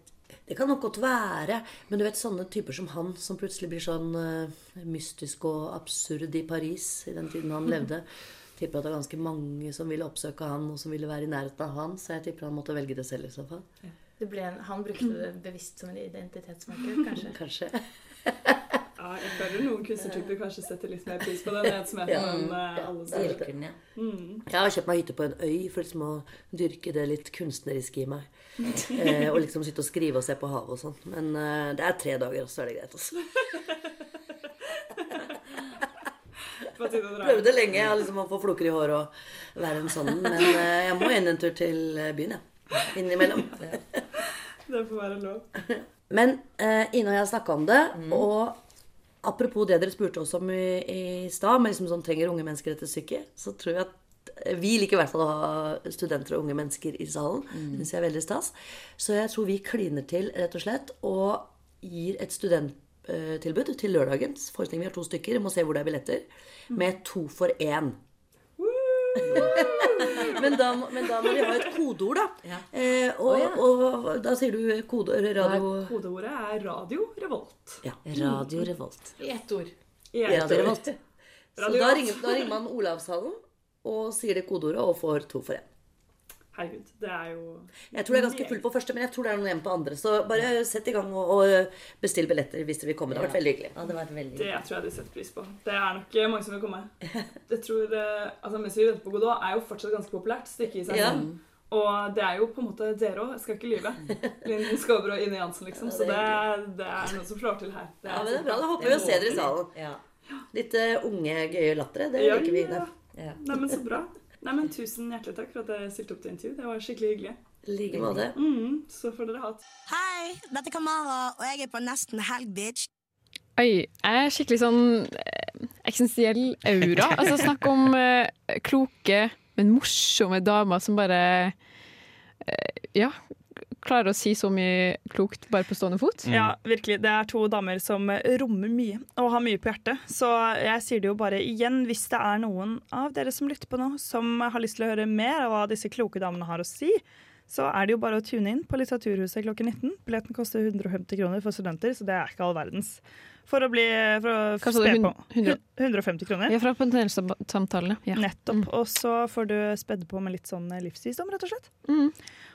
Det kan nok godt være. Men du vet sånne typer som han, som plutselig blir sånn uh, mystisk og absurd i Paris i den tiden han levde. Tipper at det er ganske mange som ville oppsøke han, og som ville være i nærheten av han. Så jeg tipper han måtte velge det selv i så fall. Det ble en, han brukte det bevisst som en identitetsmarkør, kanskje? Kanskje. Ja, jeg føler noen kunstnertyper kanskje setter litt mer pris på den ensomheten Ja. enn eh, alle det Ja. Mm. Jeg har kjøpt meg hytte på en øy for liksom å dyrke det litt kunstneriske i meg. Eh, og liksom sitte og skrive og se på havet og sånn. Men eh, det er tre dager, og så er det greit. Altså. Prøvde lenge ja, liksom, å få floker i håret og være en sånn. Men eh, jeg må inn en tur til byen, jeg. Innimellom. Det får være lov. Men eh, Ine og jeg har snakka om det, og apropos det dere spurte oss om i, i stad, med liksom sånn trenger unge mennesker etter psyke, så tror jeg at vi liker i hvert fall å ha studenter og unge mennesker i salen. Det syns jeg er veldig stas. Så jeg tror vi kliner til, rett og slett, og gir et studenttilbud til lørdagens forestilling. Vi har to stykker, vi må se hvor det er billetter. Med to for én. men, da, men da må de ha et kodeord, da. Eh, og, oh, ja. og da sier du kode, radio Kodeordet er Radio Revolt. Ja. Radio Revolt. I ett ord. I ett Radio ord. Revolt. Så da ringer, da ringer man Olavshallen og sier det kodeordet og får to for én. Herregud, det er jo Jeg tror det er ganske fullt på første, men jeg tror det er noen igjen på andre. Så bare sett i gang og, og bestill billetter hvis dere vil komme. Det har vært veldig hyggelig. Ja, Det vært veldig hyggelig. det tror jeg de setter pris på. Det er nok mange som vil komme. Jeg tror, eh, altså Mens vi venter på Godot er jo fortsatt ganske populært stykke i seg Ja. Og det er jo på en måte dere òg, jeg skal ikke lyve. Linden Skåber og Ine Jansen, liksom. Så det, det er noe som slår til her. Ja, men det er bra. Da håper vi å se dere i salen. Litt uh, unge, gøye lattere. Det Ja, liker vi. Ja. Neimen, Nei, men Så bra. Nei, men Tusen hjertelig takk for at dere stilte opp til intervju. Det var skikkelig hyggelig. I like måte. Mm, så får dere ha det. Hei, dette er Kamara, og jeg er på Nesten Helg, bitch. Oi, jeg er skikkelig sånn eh, eksistensiell aura. Altså Snakk om eh, kloke, men morsomme damer som bare eh, Ja, klarer å si så mye klokt bare på stående fot. Ja, virkelig. Det er to damer som rommer mye og har mye på hjertet. Så jeg sier det jo bare igjen, hvis det er noen av dere som lytter på nå, som har lyst til å høre mer av hva disse kloke damene har å si, så er det jo bare å tune inn på Litteraturhuset klokken 19. Billetten koster 150 kroner for studenter, så det er ikke all verdens. For å bli for å spe på. 150 kroner. Ja, fra panelsamtalene. Ja. Nettopp. Og så får du spedd på med litt sånn livsvisdom, rett og slett. Mm.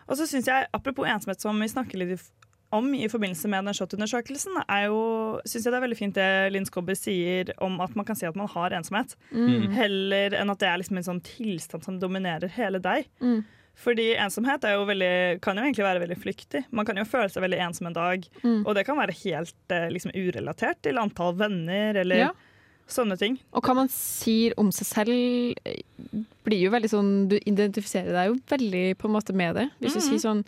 Og så syns jeg, apropos ensomhet, som vi snakker litt om i forbindelse med den SHoT-undersøkelsen, er jo, synes jeg det er veldig fint det Linn Skåber sier om at man kan si at man har ensomhet. Mm. Heller enn at det er liksom en sånn tilstand som dominerer hele deg. Mm. Fordi ensomhet er jo veldig, kan jo egentlig være veldig flyktig. Man kan jo føle seg veldig ensom en dag, Mm. og det kan være helt eh, liksom, urelatert til antall venner eller Ja. Sånne ting. Og hva man sier om seg selv, eh, blir jo veldig sånn Du identifiserer deg jo veldig på en måte med det. Hvis du Mhm. sier sånn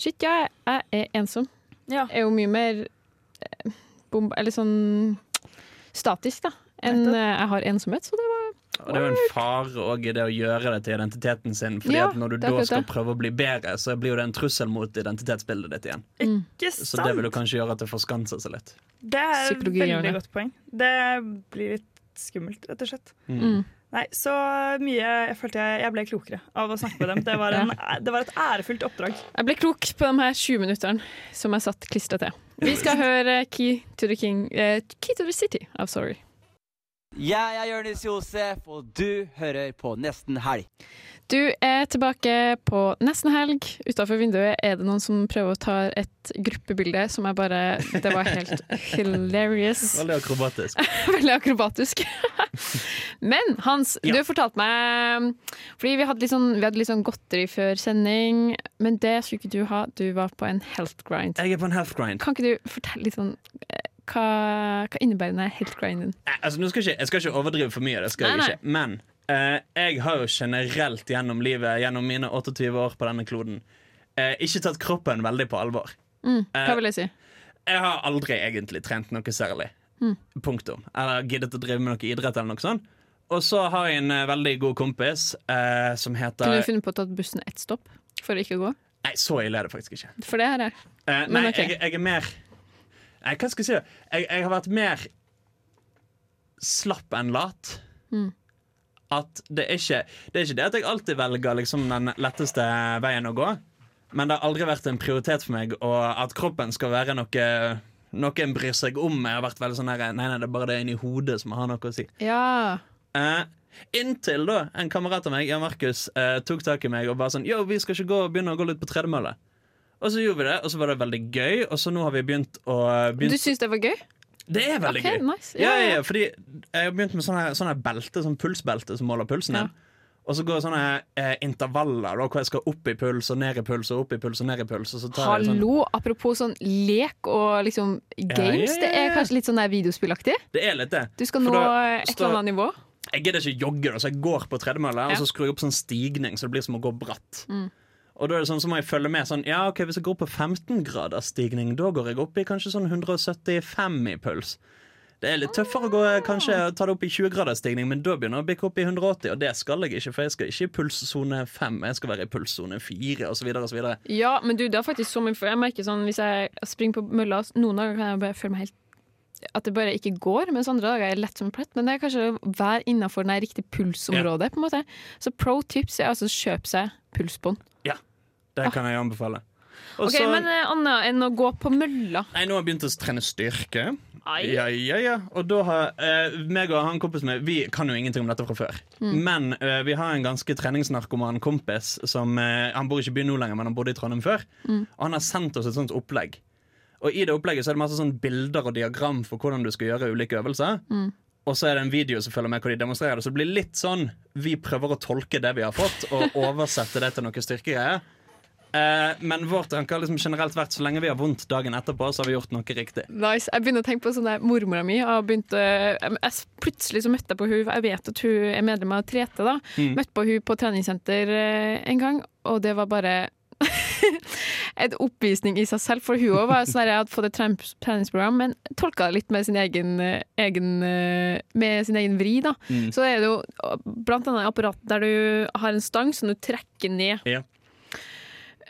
Shit, ja, jeg er ensom. Er jo mye mer bomba, Eller sånn statisk, da, enn eh, jeg har ensomhet. Så det var Og det er jo en fare òg i det å gjøre det til identiteten sin. Fordi Ja, at når du da skal det. prøve å bli bedre, så blir jo det en trussel mot identitetsbildet ditt igjen. Mm. sant Så det vil jo kanskje gjøre at det forskanser seg litt. Det er et veldig det. godt poeng. Det blir litt skummelt, rett og slett. Mm. Nei, så mye Jeg følte jeg, jeg ble klokere av å snakke med dem. Det var, en, det var et ærefullt oppdrag. Jeg ble klok på de her 20 minuttene som jeg satt klistra til. Vi skal høre Key to the King uh, Key to the City av Sorry. Jeg er Jonis Josef, og du hører på Nesten Helg. Du er tilbake på nesten helg. Utafor vinduet er det noen som prøver å ta et gruppebilde som er bare Det var helt hilarious. Veldig akrobatisk. Veldig akrobatisk. Men Hans, du har fortalt meg Fordi vi hadde, litt sånn, vi hadde litt sånn godteri før sending, men det skulle ikke du ha. Du var på en health grind. Jeg er på en health grind. Kan ikke du fortelle litt sånn eh, hva, hva innebærer denne health grinden? Nei, Altså, jeg, jeg skal ikke overdrive for mye, det skal jeg ikke. Men eh, jeg har jo generelt gjennom livet, gjennom mine 28 år på denne kloden, eh, ikke tatt kroppen veldig på alvor. Mm, hva Eh, vil jeg si? Jeg har aldri egentlig trent noe særlig. Mm. Punktum. Eller giddet å drive med noe idrett eller noe sånt. Og så har jeg en eh, veldig god kompis eh, som heter Kunne du funnet på å ta bussen ett stopp for å ikke gå? Nei, så ille er det faktisk ikke. For det er Eh, Men nei, ok. jeg, jeg er mer Nei, hva skal jeg si? Jeg, jeg har vært mer slapp enn lat. Mm. At det er ikke Det er ikke det at jeg alltid velger liksom den letteste veien å gå. Men det har aldri vært en prioritet for meg og at kroppen skal være noe noe en bryr seg om. Jeg har vært veldig sånn her, Nei, nei, det er bare det inni hodet som har noe å si. Ja. Eh, inntil da en kamerat av meg, Jan Markus, eh, tok tak i meg og bare sånn Yo, vi skal ikke gå, begynne å gå litt på tredemølle. Og så gjorde vi det, og så var det veldig gøy. Og så nå har vi begynt å begynt, Du syns det var gøy? Det er veldig Ok, gøy. nice. Ja, Ja, ja, fordi jeg har begynt med sånne, sånne belte, sånn pulsbelte som måler pulsen din. Og så går det sånne eh, intervaller da, hvor jeg skal opp i puls og ned i puls og opp i puls og ned i puls. Tar sånn, Hallo, apropos sånn lek og liksom games. Det er kanskje litt sånn videospillaktig? det er litt det. Du skal nå da et eller annet nivå. Jeg gidder ikke jogge, da, så jeg går på tredemølle og så skrur jeg opp sånn stigning, så det blir som å gå bratt. Mm. Og da er det sånn, så må jeg følge med sånn Ja, ok, hvis jeg går på 15 graders stigning, da går jeg opp i kanskje sånn 175 i puls. Det er litt tøffere å gå, kanskje ta det opp i 20 graders stigning, men da begynner jeg å bikke opp i 180, og det skal jeg ikke, for jeg skal ikke i pulssone 5, jeg skal være i pulssone 4, og så videre og så videre. Ja, men du, det er faktisk så mye for Jeg merker sånn hvis jeg springer på mølla Noen dager kan jeg bare føle meg helt at det bare ikke går, mens andre dager er jeg lett som en plett. Men det er kanskje å være innafor det riktige pulsområdet. på en måte Så pro tips er altså å kjøpe seg pulsbånd. Ja, det kan jeg anbefale. Også, Ok, Men Anna annet enn å gå på mølla Nei, nå har jeg begynt å trene styrke. Ai. Ja, ja, ja. Og da har eh, meg og han kompisen min Vi kan jo ingenting om dette fra før. Mm. Men eh, vi har en ganske treningsnarkoman kompis som eh, Han bor ikke i byen nå lenger, men han bodde i Trondheim før. Mm. Og han har sendt oss et sånt opplegg. Og i det opplegget så er det masse sånn bilder og diagram for hvordan du skal gjøre ulike øvelser. Mm. Og så er det en video som følger med hvor de demonstrerer det. Så det blir litt sånn Vi prøver å tolke det vi har fått, og oversette det til noe styrkegreier. Eh, men vår tanke har liksom generelt vært så lenge vi har vondt dagen etterpå, så har vi gjort noe riktig. Nice. Jeg begynner å tenke på sånn der Mormora mi har begynt eh, jeg, Plutselig så møtte jeg på hun Jeg vet at hun er medlem av Trete. da Mm. Møtte på hun på treningssenter eh, en gang, og det var bare en oppvisning i seg selv. For hun også var sånn at Jeg hadde fått et treningsprogram, men tolka det litt med sin egen, eh, egen, eh, med sin egen vri. da Mm. Så er det jo blant annet apparat der du har en stang som du trekker ned. Ja.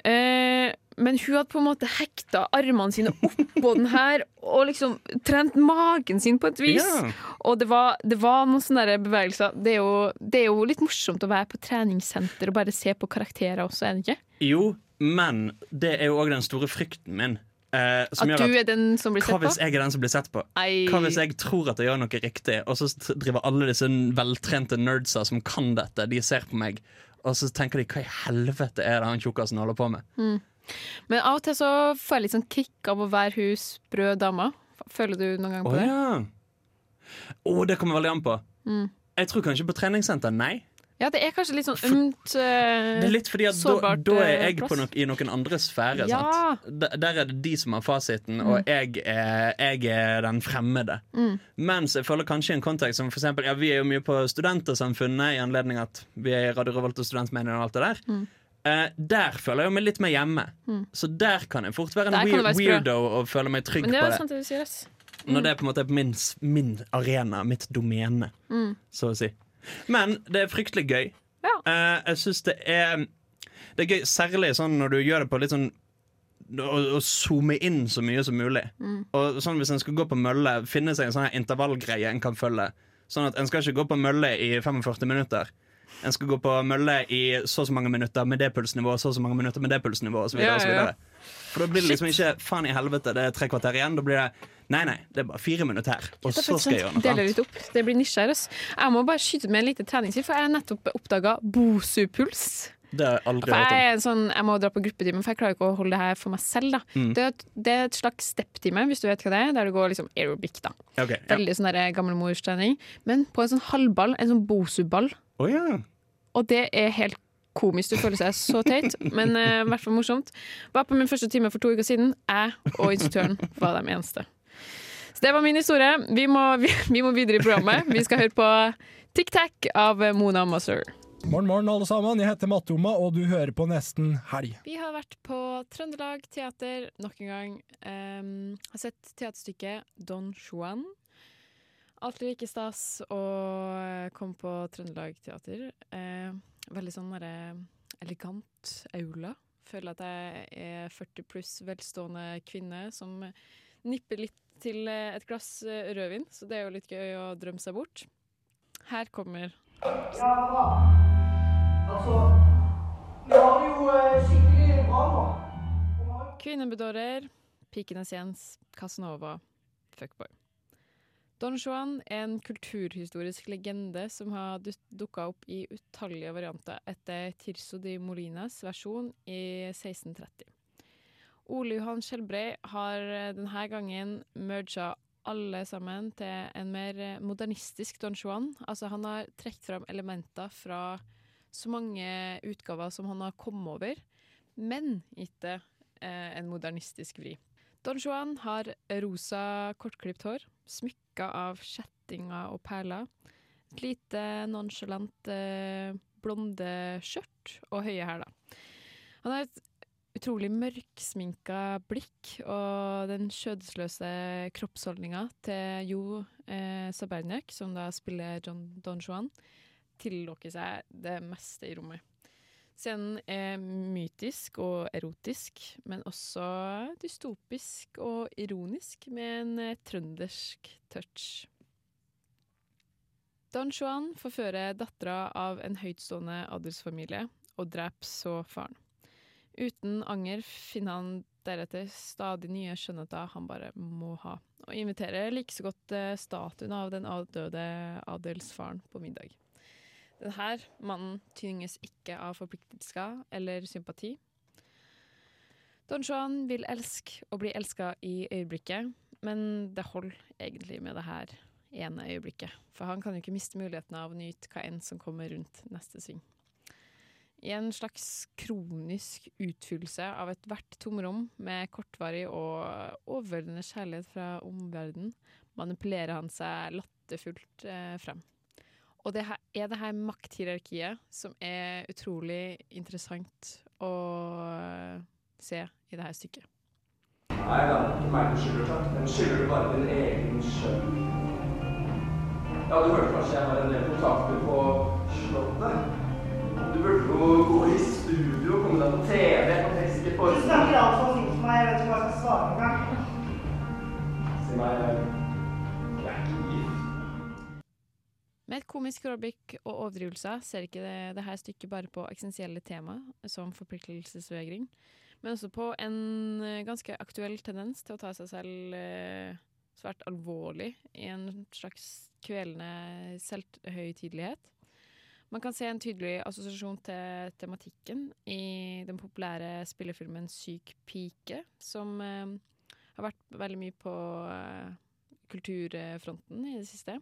Eh, men hun hadde på en måte hekta armene sine oppå den her og liksom trent magen sin på et vis. Yeah. Og det var, det var noen sånne bevegelser. Det er, jo, det er jo litt morsomt å være på treningssenter og bare se på karakterer også, er det ikke? Jo, men det er jo òg den store frykten min. Eh, som At du er den som blir sett på? Hva hvis jeg er den som blir sett på? Ei. Hva hvis jeg tror at jeg gjør noe riktig, og så driver alle disse veltrente nerdsa som kan dette, de ser på meg, og så tenker de hva i helvete er det han tjukkasen holder på med? Mm. Men av og til så får jeg litt sånn kick av å være hun sprø dama. Føler du noen gang på på det? ja. Å, det kommer veldig an på. Mm. Jeg tror kanskje på treningssenter, nei. Ja, det er kanskje litt sånn ømt eh, Det er litt fordi at da, da er eh, jeg på nok, i noen andre sfære. Ja. Der, der er det de som har fasiten, og jeg er, jeg er den fremmede. Mm. Mens jeg føler kanskje i en kontekst som for eksempel, ja, Vi er jo mye på Studentersamfunnet i anledning at vi er i Radio Revolt og Studentmediene og alt det der. Mm. Uh, der føler jeg meg litt mer hjemme. Mm. Så der kan jeg fort være en weir weirdo og føle meg trygg Men det på det. det ass. Når det er på en måte min, min arena, mitt domene, Mm. så å si. Men det er fryktelig gøy. Eh, jeg syns det er Det er gøy, særlig sånn når du gjør det på litt sånn å, å zoome inn så mye som mulig. Mm. Og sånn Hvis en skal gå på mølle, finne seg en sånn her intervallgreie en kan følge. Sånn at En skal ikke gå på mølle i 45 minutter. En skal gå på mølle i så og så mange minutter med det pulsnivået, så og så mange minutter med det pulsnivået osv. Ja, ja, ja. For da blir det liksom ikke faen i helvete, det er tre kvarter igjen. Da blir det nei, nei, det er bare fire minutter her, og så skal jeg gjøre noe Deler annet. litt opp. Det blir ass. Jeg må bare skyte med en liten treningstid, for jeg har nettopp oppdaga Bosu-puls. Det har jeg aldri hørt jeg, om. en sånn, jeg må dra på gruppetime, for jeg klarer ikke å holde det her for meg selv. Mm. Det, et- det er et slags step-time, hvis du vet hva det er, der du går liksom aerobic. Da. Okay, ja. Veldig sånn der gammelmorstrening. Men på en sånn halvball, en sånn bosuball. Oh, ja. Og det er helt komisk. Du føler seg så teit, men i uh, hvert fall morsomt. Var på min første time for to uker siden. Jeg og instruktøren var de eneste. Så det var min historie. Vi må, vi, vi må videre i programmet. Vi skal høre på Tic Tac av Mona Musser. Morgen, morgen, alle sammen. Jeg heter Mattoma, og du hører på Nesten Helg. Vi har vært på Trøndelag Teater nok en gang. Um, har sett teaterstykket Don Juan. Alltid like stas å komme på Trøndelag Teater. Uh, veldig sånn derre elegant aula. Føler at jeg er 40 pluss velstående kvinne som nipper litt til eh, et glass eh, rødvin, så det er jo litt gøy å drømme seg bort. Her kommer Ja da. Altså Vi har jo skikkelig bra nå. Kvinnebedårer, Pikenes Jens, Casanova, Fuckboy. Don Juan er en kulturhistorisk legende som har dukka opp i utallige varianter etter Tirso de Molinas versjon i 1630. Ole Johan Skjelbrei har denne gangen merga alle sammen til en mer modernistisk Don Juan. Altså han har trukket fram elementer fra så mange utgaver som han har kommet over, men ikke eh, en modernistisk vri. Don Juan har rosa, kortklipt hår, smykka av kjettinger og perler, et lite nonsjalant eh, blonde skjørt og høye hæler. Han har et utrolig mørksminka blikk og den skjødesløse kroppsholdninga til Jo eh, Saberniak, som da spiller John Don Juan, tillokker seg det meste i rommet. Scenen er mytisk og erotisk, men også dystopisk og ironisk, med en eh, trøndersk touch. Don Juan forfører dattera av en høytstående adelsfamilie og dreper så faren. Uten anger finner han deretter stadig nye skjønnheter han bare må ha, og inviterer like så godt eh, statuen av den avdøde adelsfaren på middag. Denne mannen tynges ikke av forpliktelser eller sympati. Don Juan vil elske og bli elska i øyeblikket, men det holder egentlig med det her ene øyeblikket. For han kan jo ikke miste muligheten av å nyte hva enn som kommer rundt neste sving. I en slags kronisk utfyllelse av ethvert tomrom med kortvarig og overveldende kjærlighet fra omverdenen, manipulerer han seg latterfullt eh, frem. Og det er det her makthierarkiet som er utrolig interessant å se i det her stykket. Nei da, ikke meg du skylder takk. Den skylder bare din egen skjønn. Ja, du hørte kanskje jeg har en del kontakter på Slottet? Du burde jo gå i studio, komme deg på TV og tekste for Du snakker altfor fint for meg. Jeg vet ikke hva jeg skal svare engang. Si meg, jeg er ikke gift. Med et komisk råblikk og overdrivelser ser ikke det, det her stykket bare på eksistensielle tema, som forpliktelsesvegring, men også på en eh, ganske aktuell tendens til å ta seg selv eh, svært alvorlig i en slags kvelende selvhøytidelighet. Man kan se en tydelig assosiasjon til tematikken i den populære spillefilmen Syk pike, som eh, har vært veldig mye på eh, kulturfronten i det siste.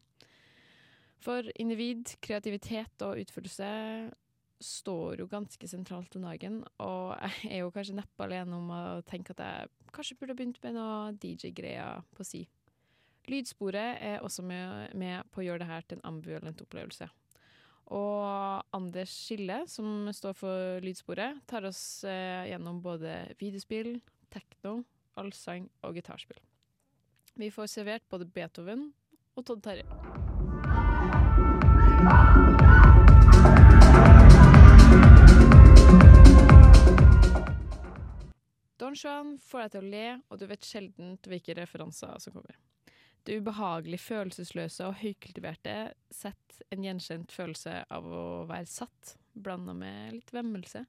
For individ, kreativitet og utførelse står jo ganske sentralt om dagen, og jeg er jo kanskje neppe alene om å tenke at jeg kanskje burde begynt med noe DJ-greier på si. Lydsporet er også med, med på å gjøre det her til en ambulant opplevelse. Og Anders Skille, som står for lydsporet, tar oss eh, gjennom både videospill, tekno, allsang og gitarspill. Vi får servert både Beethoven og Todd Terje. Don Juan får deg til å le, og du vet sjelden hvilke referanser som kommer. Det ubehagelig følelsesløse og høykultiverte setter en gjenkjent følelse av å være satt, blanda med litt vemmelse.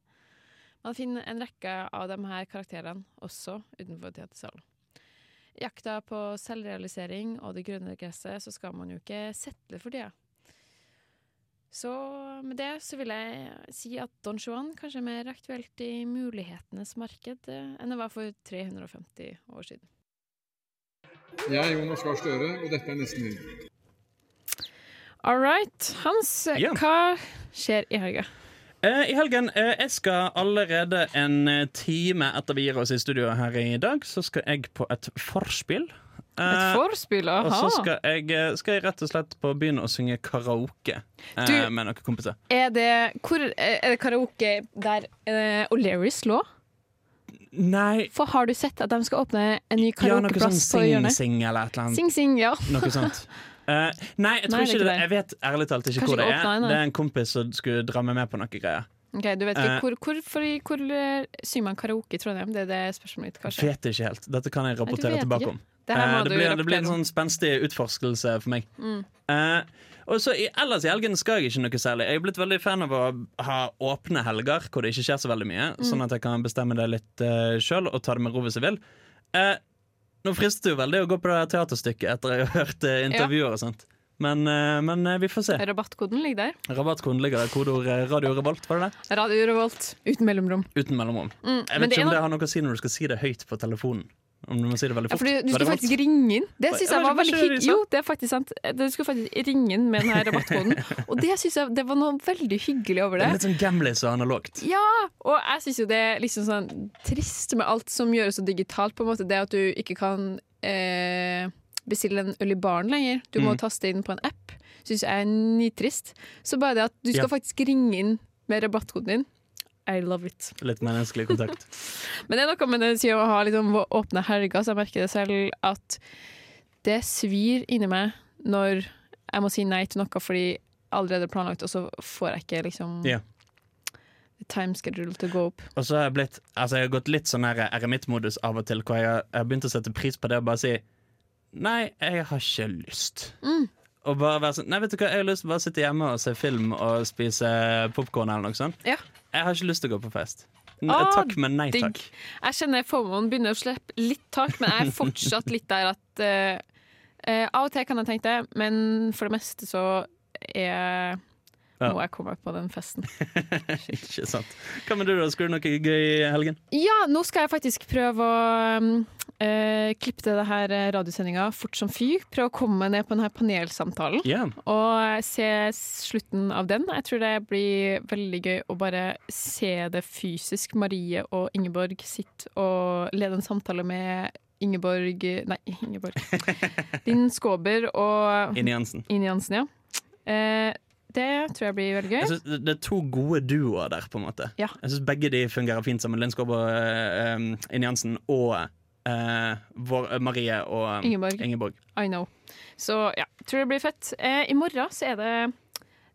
Man finner en rekke av de her karakterene også utenfor teatersalen. I jakta på selvrealisering og det grønne gresset så skal man jo ikke settle for tida. Så med det så vil jeg si at Don Juan kanskje er mer aktuelt i mulighetenes marked enn det var for 350 år siden. Jeg er Jonas Gahr Støre, og dette er Nesten Helg. All right. Hans, yeah. hva skjer i helga? Eh, I helgen eh, Jeg skal allerede en eh, time etter vi gir oss i studio her i dag, så skal jeg på et forspill. Et forspill, aha. Og så skal jeg, skal jeg rett og slett på begynne å synge karaoke eh, Du- med noen kompiser. Er det, hvor, er det karaoke der O'Leary O'Learys lå? Nei For har du sett at de skal åpne en ny Ja, noe sånn på hjørnet? sing-sing eller et eller annet. Sing Sing, ja. Noe sånt. Uh, nei, jeg tror Nei, ikke det. Jeg vet ærlig talt ikke Kanskje hvor det er. Det er en kompis som skulle dra meg med på noe greier. Ok, du vet ikke Eh. Hvor, hvor, for, hvor eh, synger man karaoke i Trondheim? Det er det spørsmålet mitt, kanskje. Vet ikke helt. Dette kan jeg rapportere tilbake ikke. om. Det du det, blir, det blir en sånn spenstig utforskelse for meg. Mm. Eh, og så i, Ellers i helgen skal jeg ikke noe særlig. Jeg er blitt veldig fan av å ha åpne helger hvor det ikke skjer så veldig mye, Mm. sånn at jeg kan bestemme det litt uh, sjøl og ta det med ro hvis jeg vil. Uh, nå frister det jo veldig å gå på det teaterstykket etter jeg har hørt uh, intervjuer og sånt. Men, eh, men eh, vi får se. Rabattkoden ligger der. Rabattkoden ligger der. Kodeord eh, Radio Revolt, var det det? Radio Revolt uten mellomrom. Uten mellomrom. Mm, Jeg vet ikke om det har noe å si når du skal si det høyt på telefonen. Om du må si det veldig Ja, fort. fordi du Var skulle faktisk ringe inn. Det syns jeg var veldig hyggelig. Jo, det er faktisk sant. Du skulle faktisk ringe inn med denne rabattkoden. Og det synes jeg det var noe veldig hyggelig over Det det. er litt sånn gamlis og analogt. Ja, og jeg syns jo det er liksom sånn trist med alt som gjøres så digitalt, på en måte. Det at du ikke kan eh, bestille en øl i baren lenger. Du må Mm. taste inn på en app. Syns jeg er nitrist. Så bare det at du skal Ja. faktisk ringe inn med rabattkoden din. I love it. Litt menneskelig kontakt. Men det er noe med det å ha liksom åpne helger, så jeg merker det selv at det svir inni meg når jeg må si nei til noe fordi allerede planlagt, og så får jeg ikke liksom yeah. time schedule å gå opp. Og så har jeg blitt Altså jeg har gått litt sånn eremittmodus av og til, hvor jeg har, jeg har begynt å sette pris på det og bare si Nei, jeg har ikke lyst. Mm. Og bare være sånn Nei, vet du hva, jeg har lyst til å bare sitte hjemme og se film og spise popkorn eller noe sånt. Ja. Jeg har ikke lyst til å gå på fest. N- Å, takk, men nei digg. takk. Jeg kjenner FOMO-en begynner å slippe litt tak, men jeg er fortsatt litt der at uh, eh, Av og til kan jeg tenke det, men for det meste så er Ja. må jeg komme meg på den festen. ikke sant. Hva med du, da? Skal du noe gøy i helgen? Ja, nå skal jeg faktisk prøve å um, eh, klippe til det her eh, radiosendinga fort som fy. Prøv å komme ned på denne panelsamtalen. yeah. Og se slutten av den. Jeg tror det blir veldig gøy å bare se det fysisk. Marie og Ingeborg sitter og leder en samtale med Ingeborg Nei, Ingeborg. Linn Skåber og Ine Jansen, ja. Eh, det tror jeg blir veldig gøy. Synes det- er to gode duoer der, på en måte. Ja. Jeg syns begge de fungerer fint sammen. Linn Skåber uh, Ine Jansen og eh, vår, eh, Marie og um, Ingeborg. Ingeborg. I know. Så ja, tror det blir fett. Eh, I morgen så er det,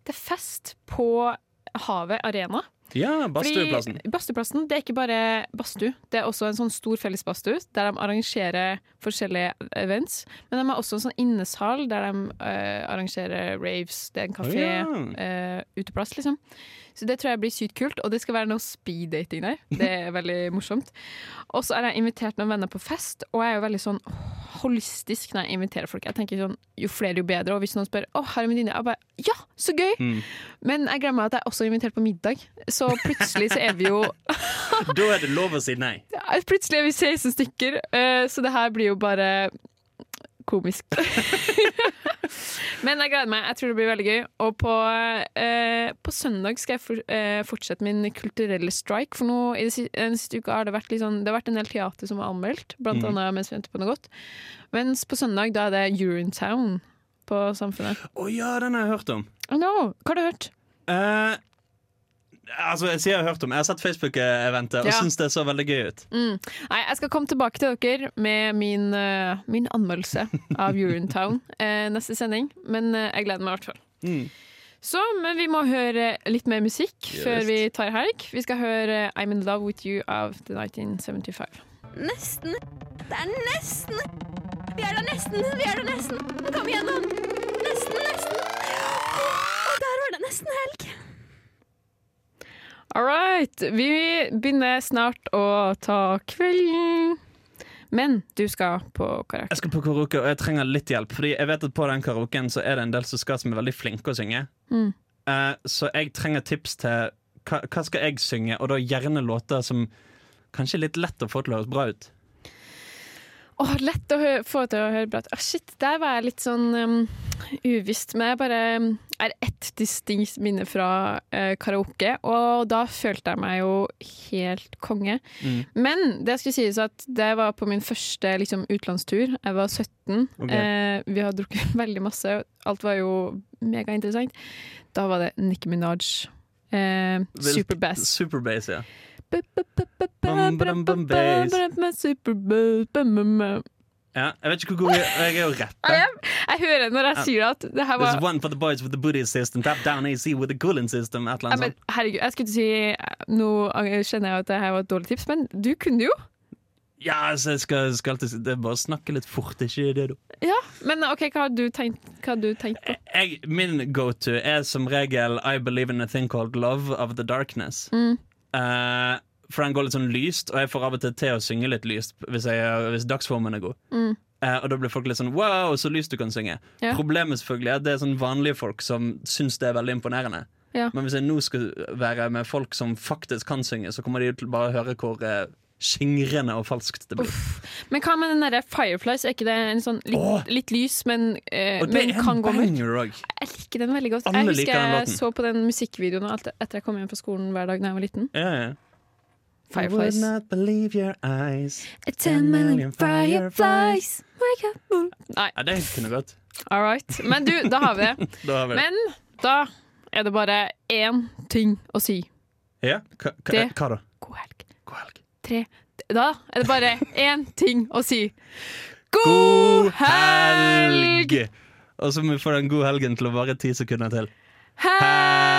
det er fest på Havet Arena. Ja, Badstueplassen. Badstueplassen det er ikke bare badstue, det er også en sånn stor fellesbadstue der de arrangerer forskjellige events. Men de har også en sånn innesal der de uh, arrangerer raves. Det er en kafé, Å, eh, uteplass, liksom. Så det tror jeg blir sykt kult, og det skal være noe speed-dating der. Det er veldig morsomt. Og så har jeg invitert noen venner på fest, og jeg er jo veldig sånn holistisk når jeg inviterer folk. Jeg tenker sånn, Jo flere, jo bedre. Og hvis noen spør 'Å, har en venninne', jeg bare 'Ja, så gøy!' Mm. Men jeg glemmer at jeg også er invitert på middag, så plutselig så er vi jo Da er det lov å si nei. Plutselig er vi 16 stykker, eh, så det her blir jo bare komisk. Men jeg gleder meg. Jeg tror det blir veldig gøy. Og på, eh, på søndag skal jeg for, eh, fortsette min kulturelle strike. For nå i si- den siste uka har det vært, sånn- det har vært en del teater som er anmeldt, blant Mm. annet mens vi venter på noe godt. Mens på søndag da er det Urinetown på Samfunnet. Å ja, den har jeg hørt om. Oh no, Hva har du hørt? Eh, altså, jeg sier jeg har hørt om Jeg har sett Facebook-eventet og Ja. syns det så veldig gøy ut. Mm. Nei, jeg skal komme tilbake til dere med min, uh, min anmeldelse av Urinetown uh, neste sending. Men uh, jeg gleder meg i hvert fall. Mm. Så, men vi må høre litt mer musikk Just. før vi tar helg. Vi skal høre I'm In Love With You av The 1975. Nesten. Det er nesten. Vi er da nesten. Vi er da nesten. Kom igjen, nå. Nesten, nesten. Og der var det nesten helg. All. Vi begynner snart å ta kvelden. Men du skal på karaoke. Jeg skal på karaoke, og jeg trenger litt hjelp. Fordi jeg vet at på den karaoken så er det en del som skal som er veldig flinke å synge. Mm. Uh, så jeg trenger tips til hva, hva skal jeg synge, og da gjerne låter som kanskje er litt lett å få til å høres bra ut. Åh, lett å få til å høre bra ut. Shit, der var jeg litt sånn um, uvisst. Men jeg bare um, er ett distinkt minne fra uh, karaoke, og da følte jeg meg jo helt konge. Mm. Men det skal sies at det var på min første liksom, utenlandstur. Jeg var 17. Okay. Uh, vi har drukket veldig masse. Alt var jo megainteressant. Da var det Nicki Minaj. Uh, Vil- Superbass. Superbass, ja. Ja, jeg vet ikke hvor god jeg er å rappe. Jeg, jeg hører når jeg sier at det her There's one for the boys with the booty system, tap down AC with the cooling system. Et eller annet sånt. Herregud, jeg skulle ikke si Nå kjenner jeg at det her var et dårlig tips, men du kunne jo. Ja, så jeg skal, skal alltid bare snakke litt fort, ikke det, du. Ja, Men OK, hva har du tenkt, har du tenkt på? Jeg, min go-to er som regel I believe in a thing called love of the darkness. Mm. Eh, for den går litt sånn lyst, og jeg får av og til til å synge litt lyst hvis, jeg, hvis dagsformen er god. Mm. Uh, og da blir folk litt sånn wow, så lyst du kan synge. Ja. Problemet selvfølgelig er at det er sånn vanlige folk som syns det er veldig imponerende. Ja. Men hvis jeg nå skal være med folk som faktisk kan synge, så kommer de til bare å høre hvor eh, skingrende og falskt det blir. Men hva med den derre Fireflies? Er ikke det en sånn litt, litt lys, men, eh, Og det men er kan en gå mørkt? banger òg. Jeg liker den veldig godt. Alle jeg liker husker den jeg låten. så på den musikkvideoen alt etter jeg kom hjem fra skolen hver dag da jeg var liten. Ja, ja. Fireflies. I would not believe your eyes. A ten million fireflies wake up. Nei, Ja, det kunne gått. all right. Men du, da har vi det. Da har vi det. Men da er det bare én ting å si. Ja, hva, hva, Det- hva da? God helg. Tre Da er det bare én ting å si. God helg! Og så må vi få den gode helgen til å vare ti sekunder til. Helg!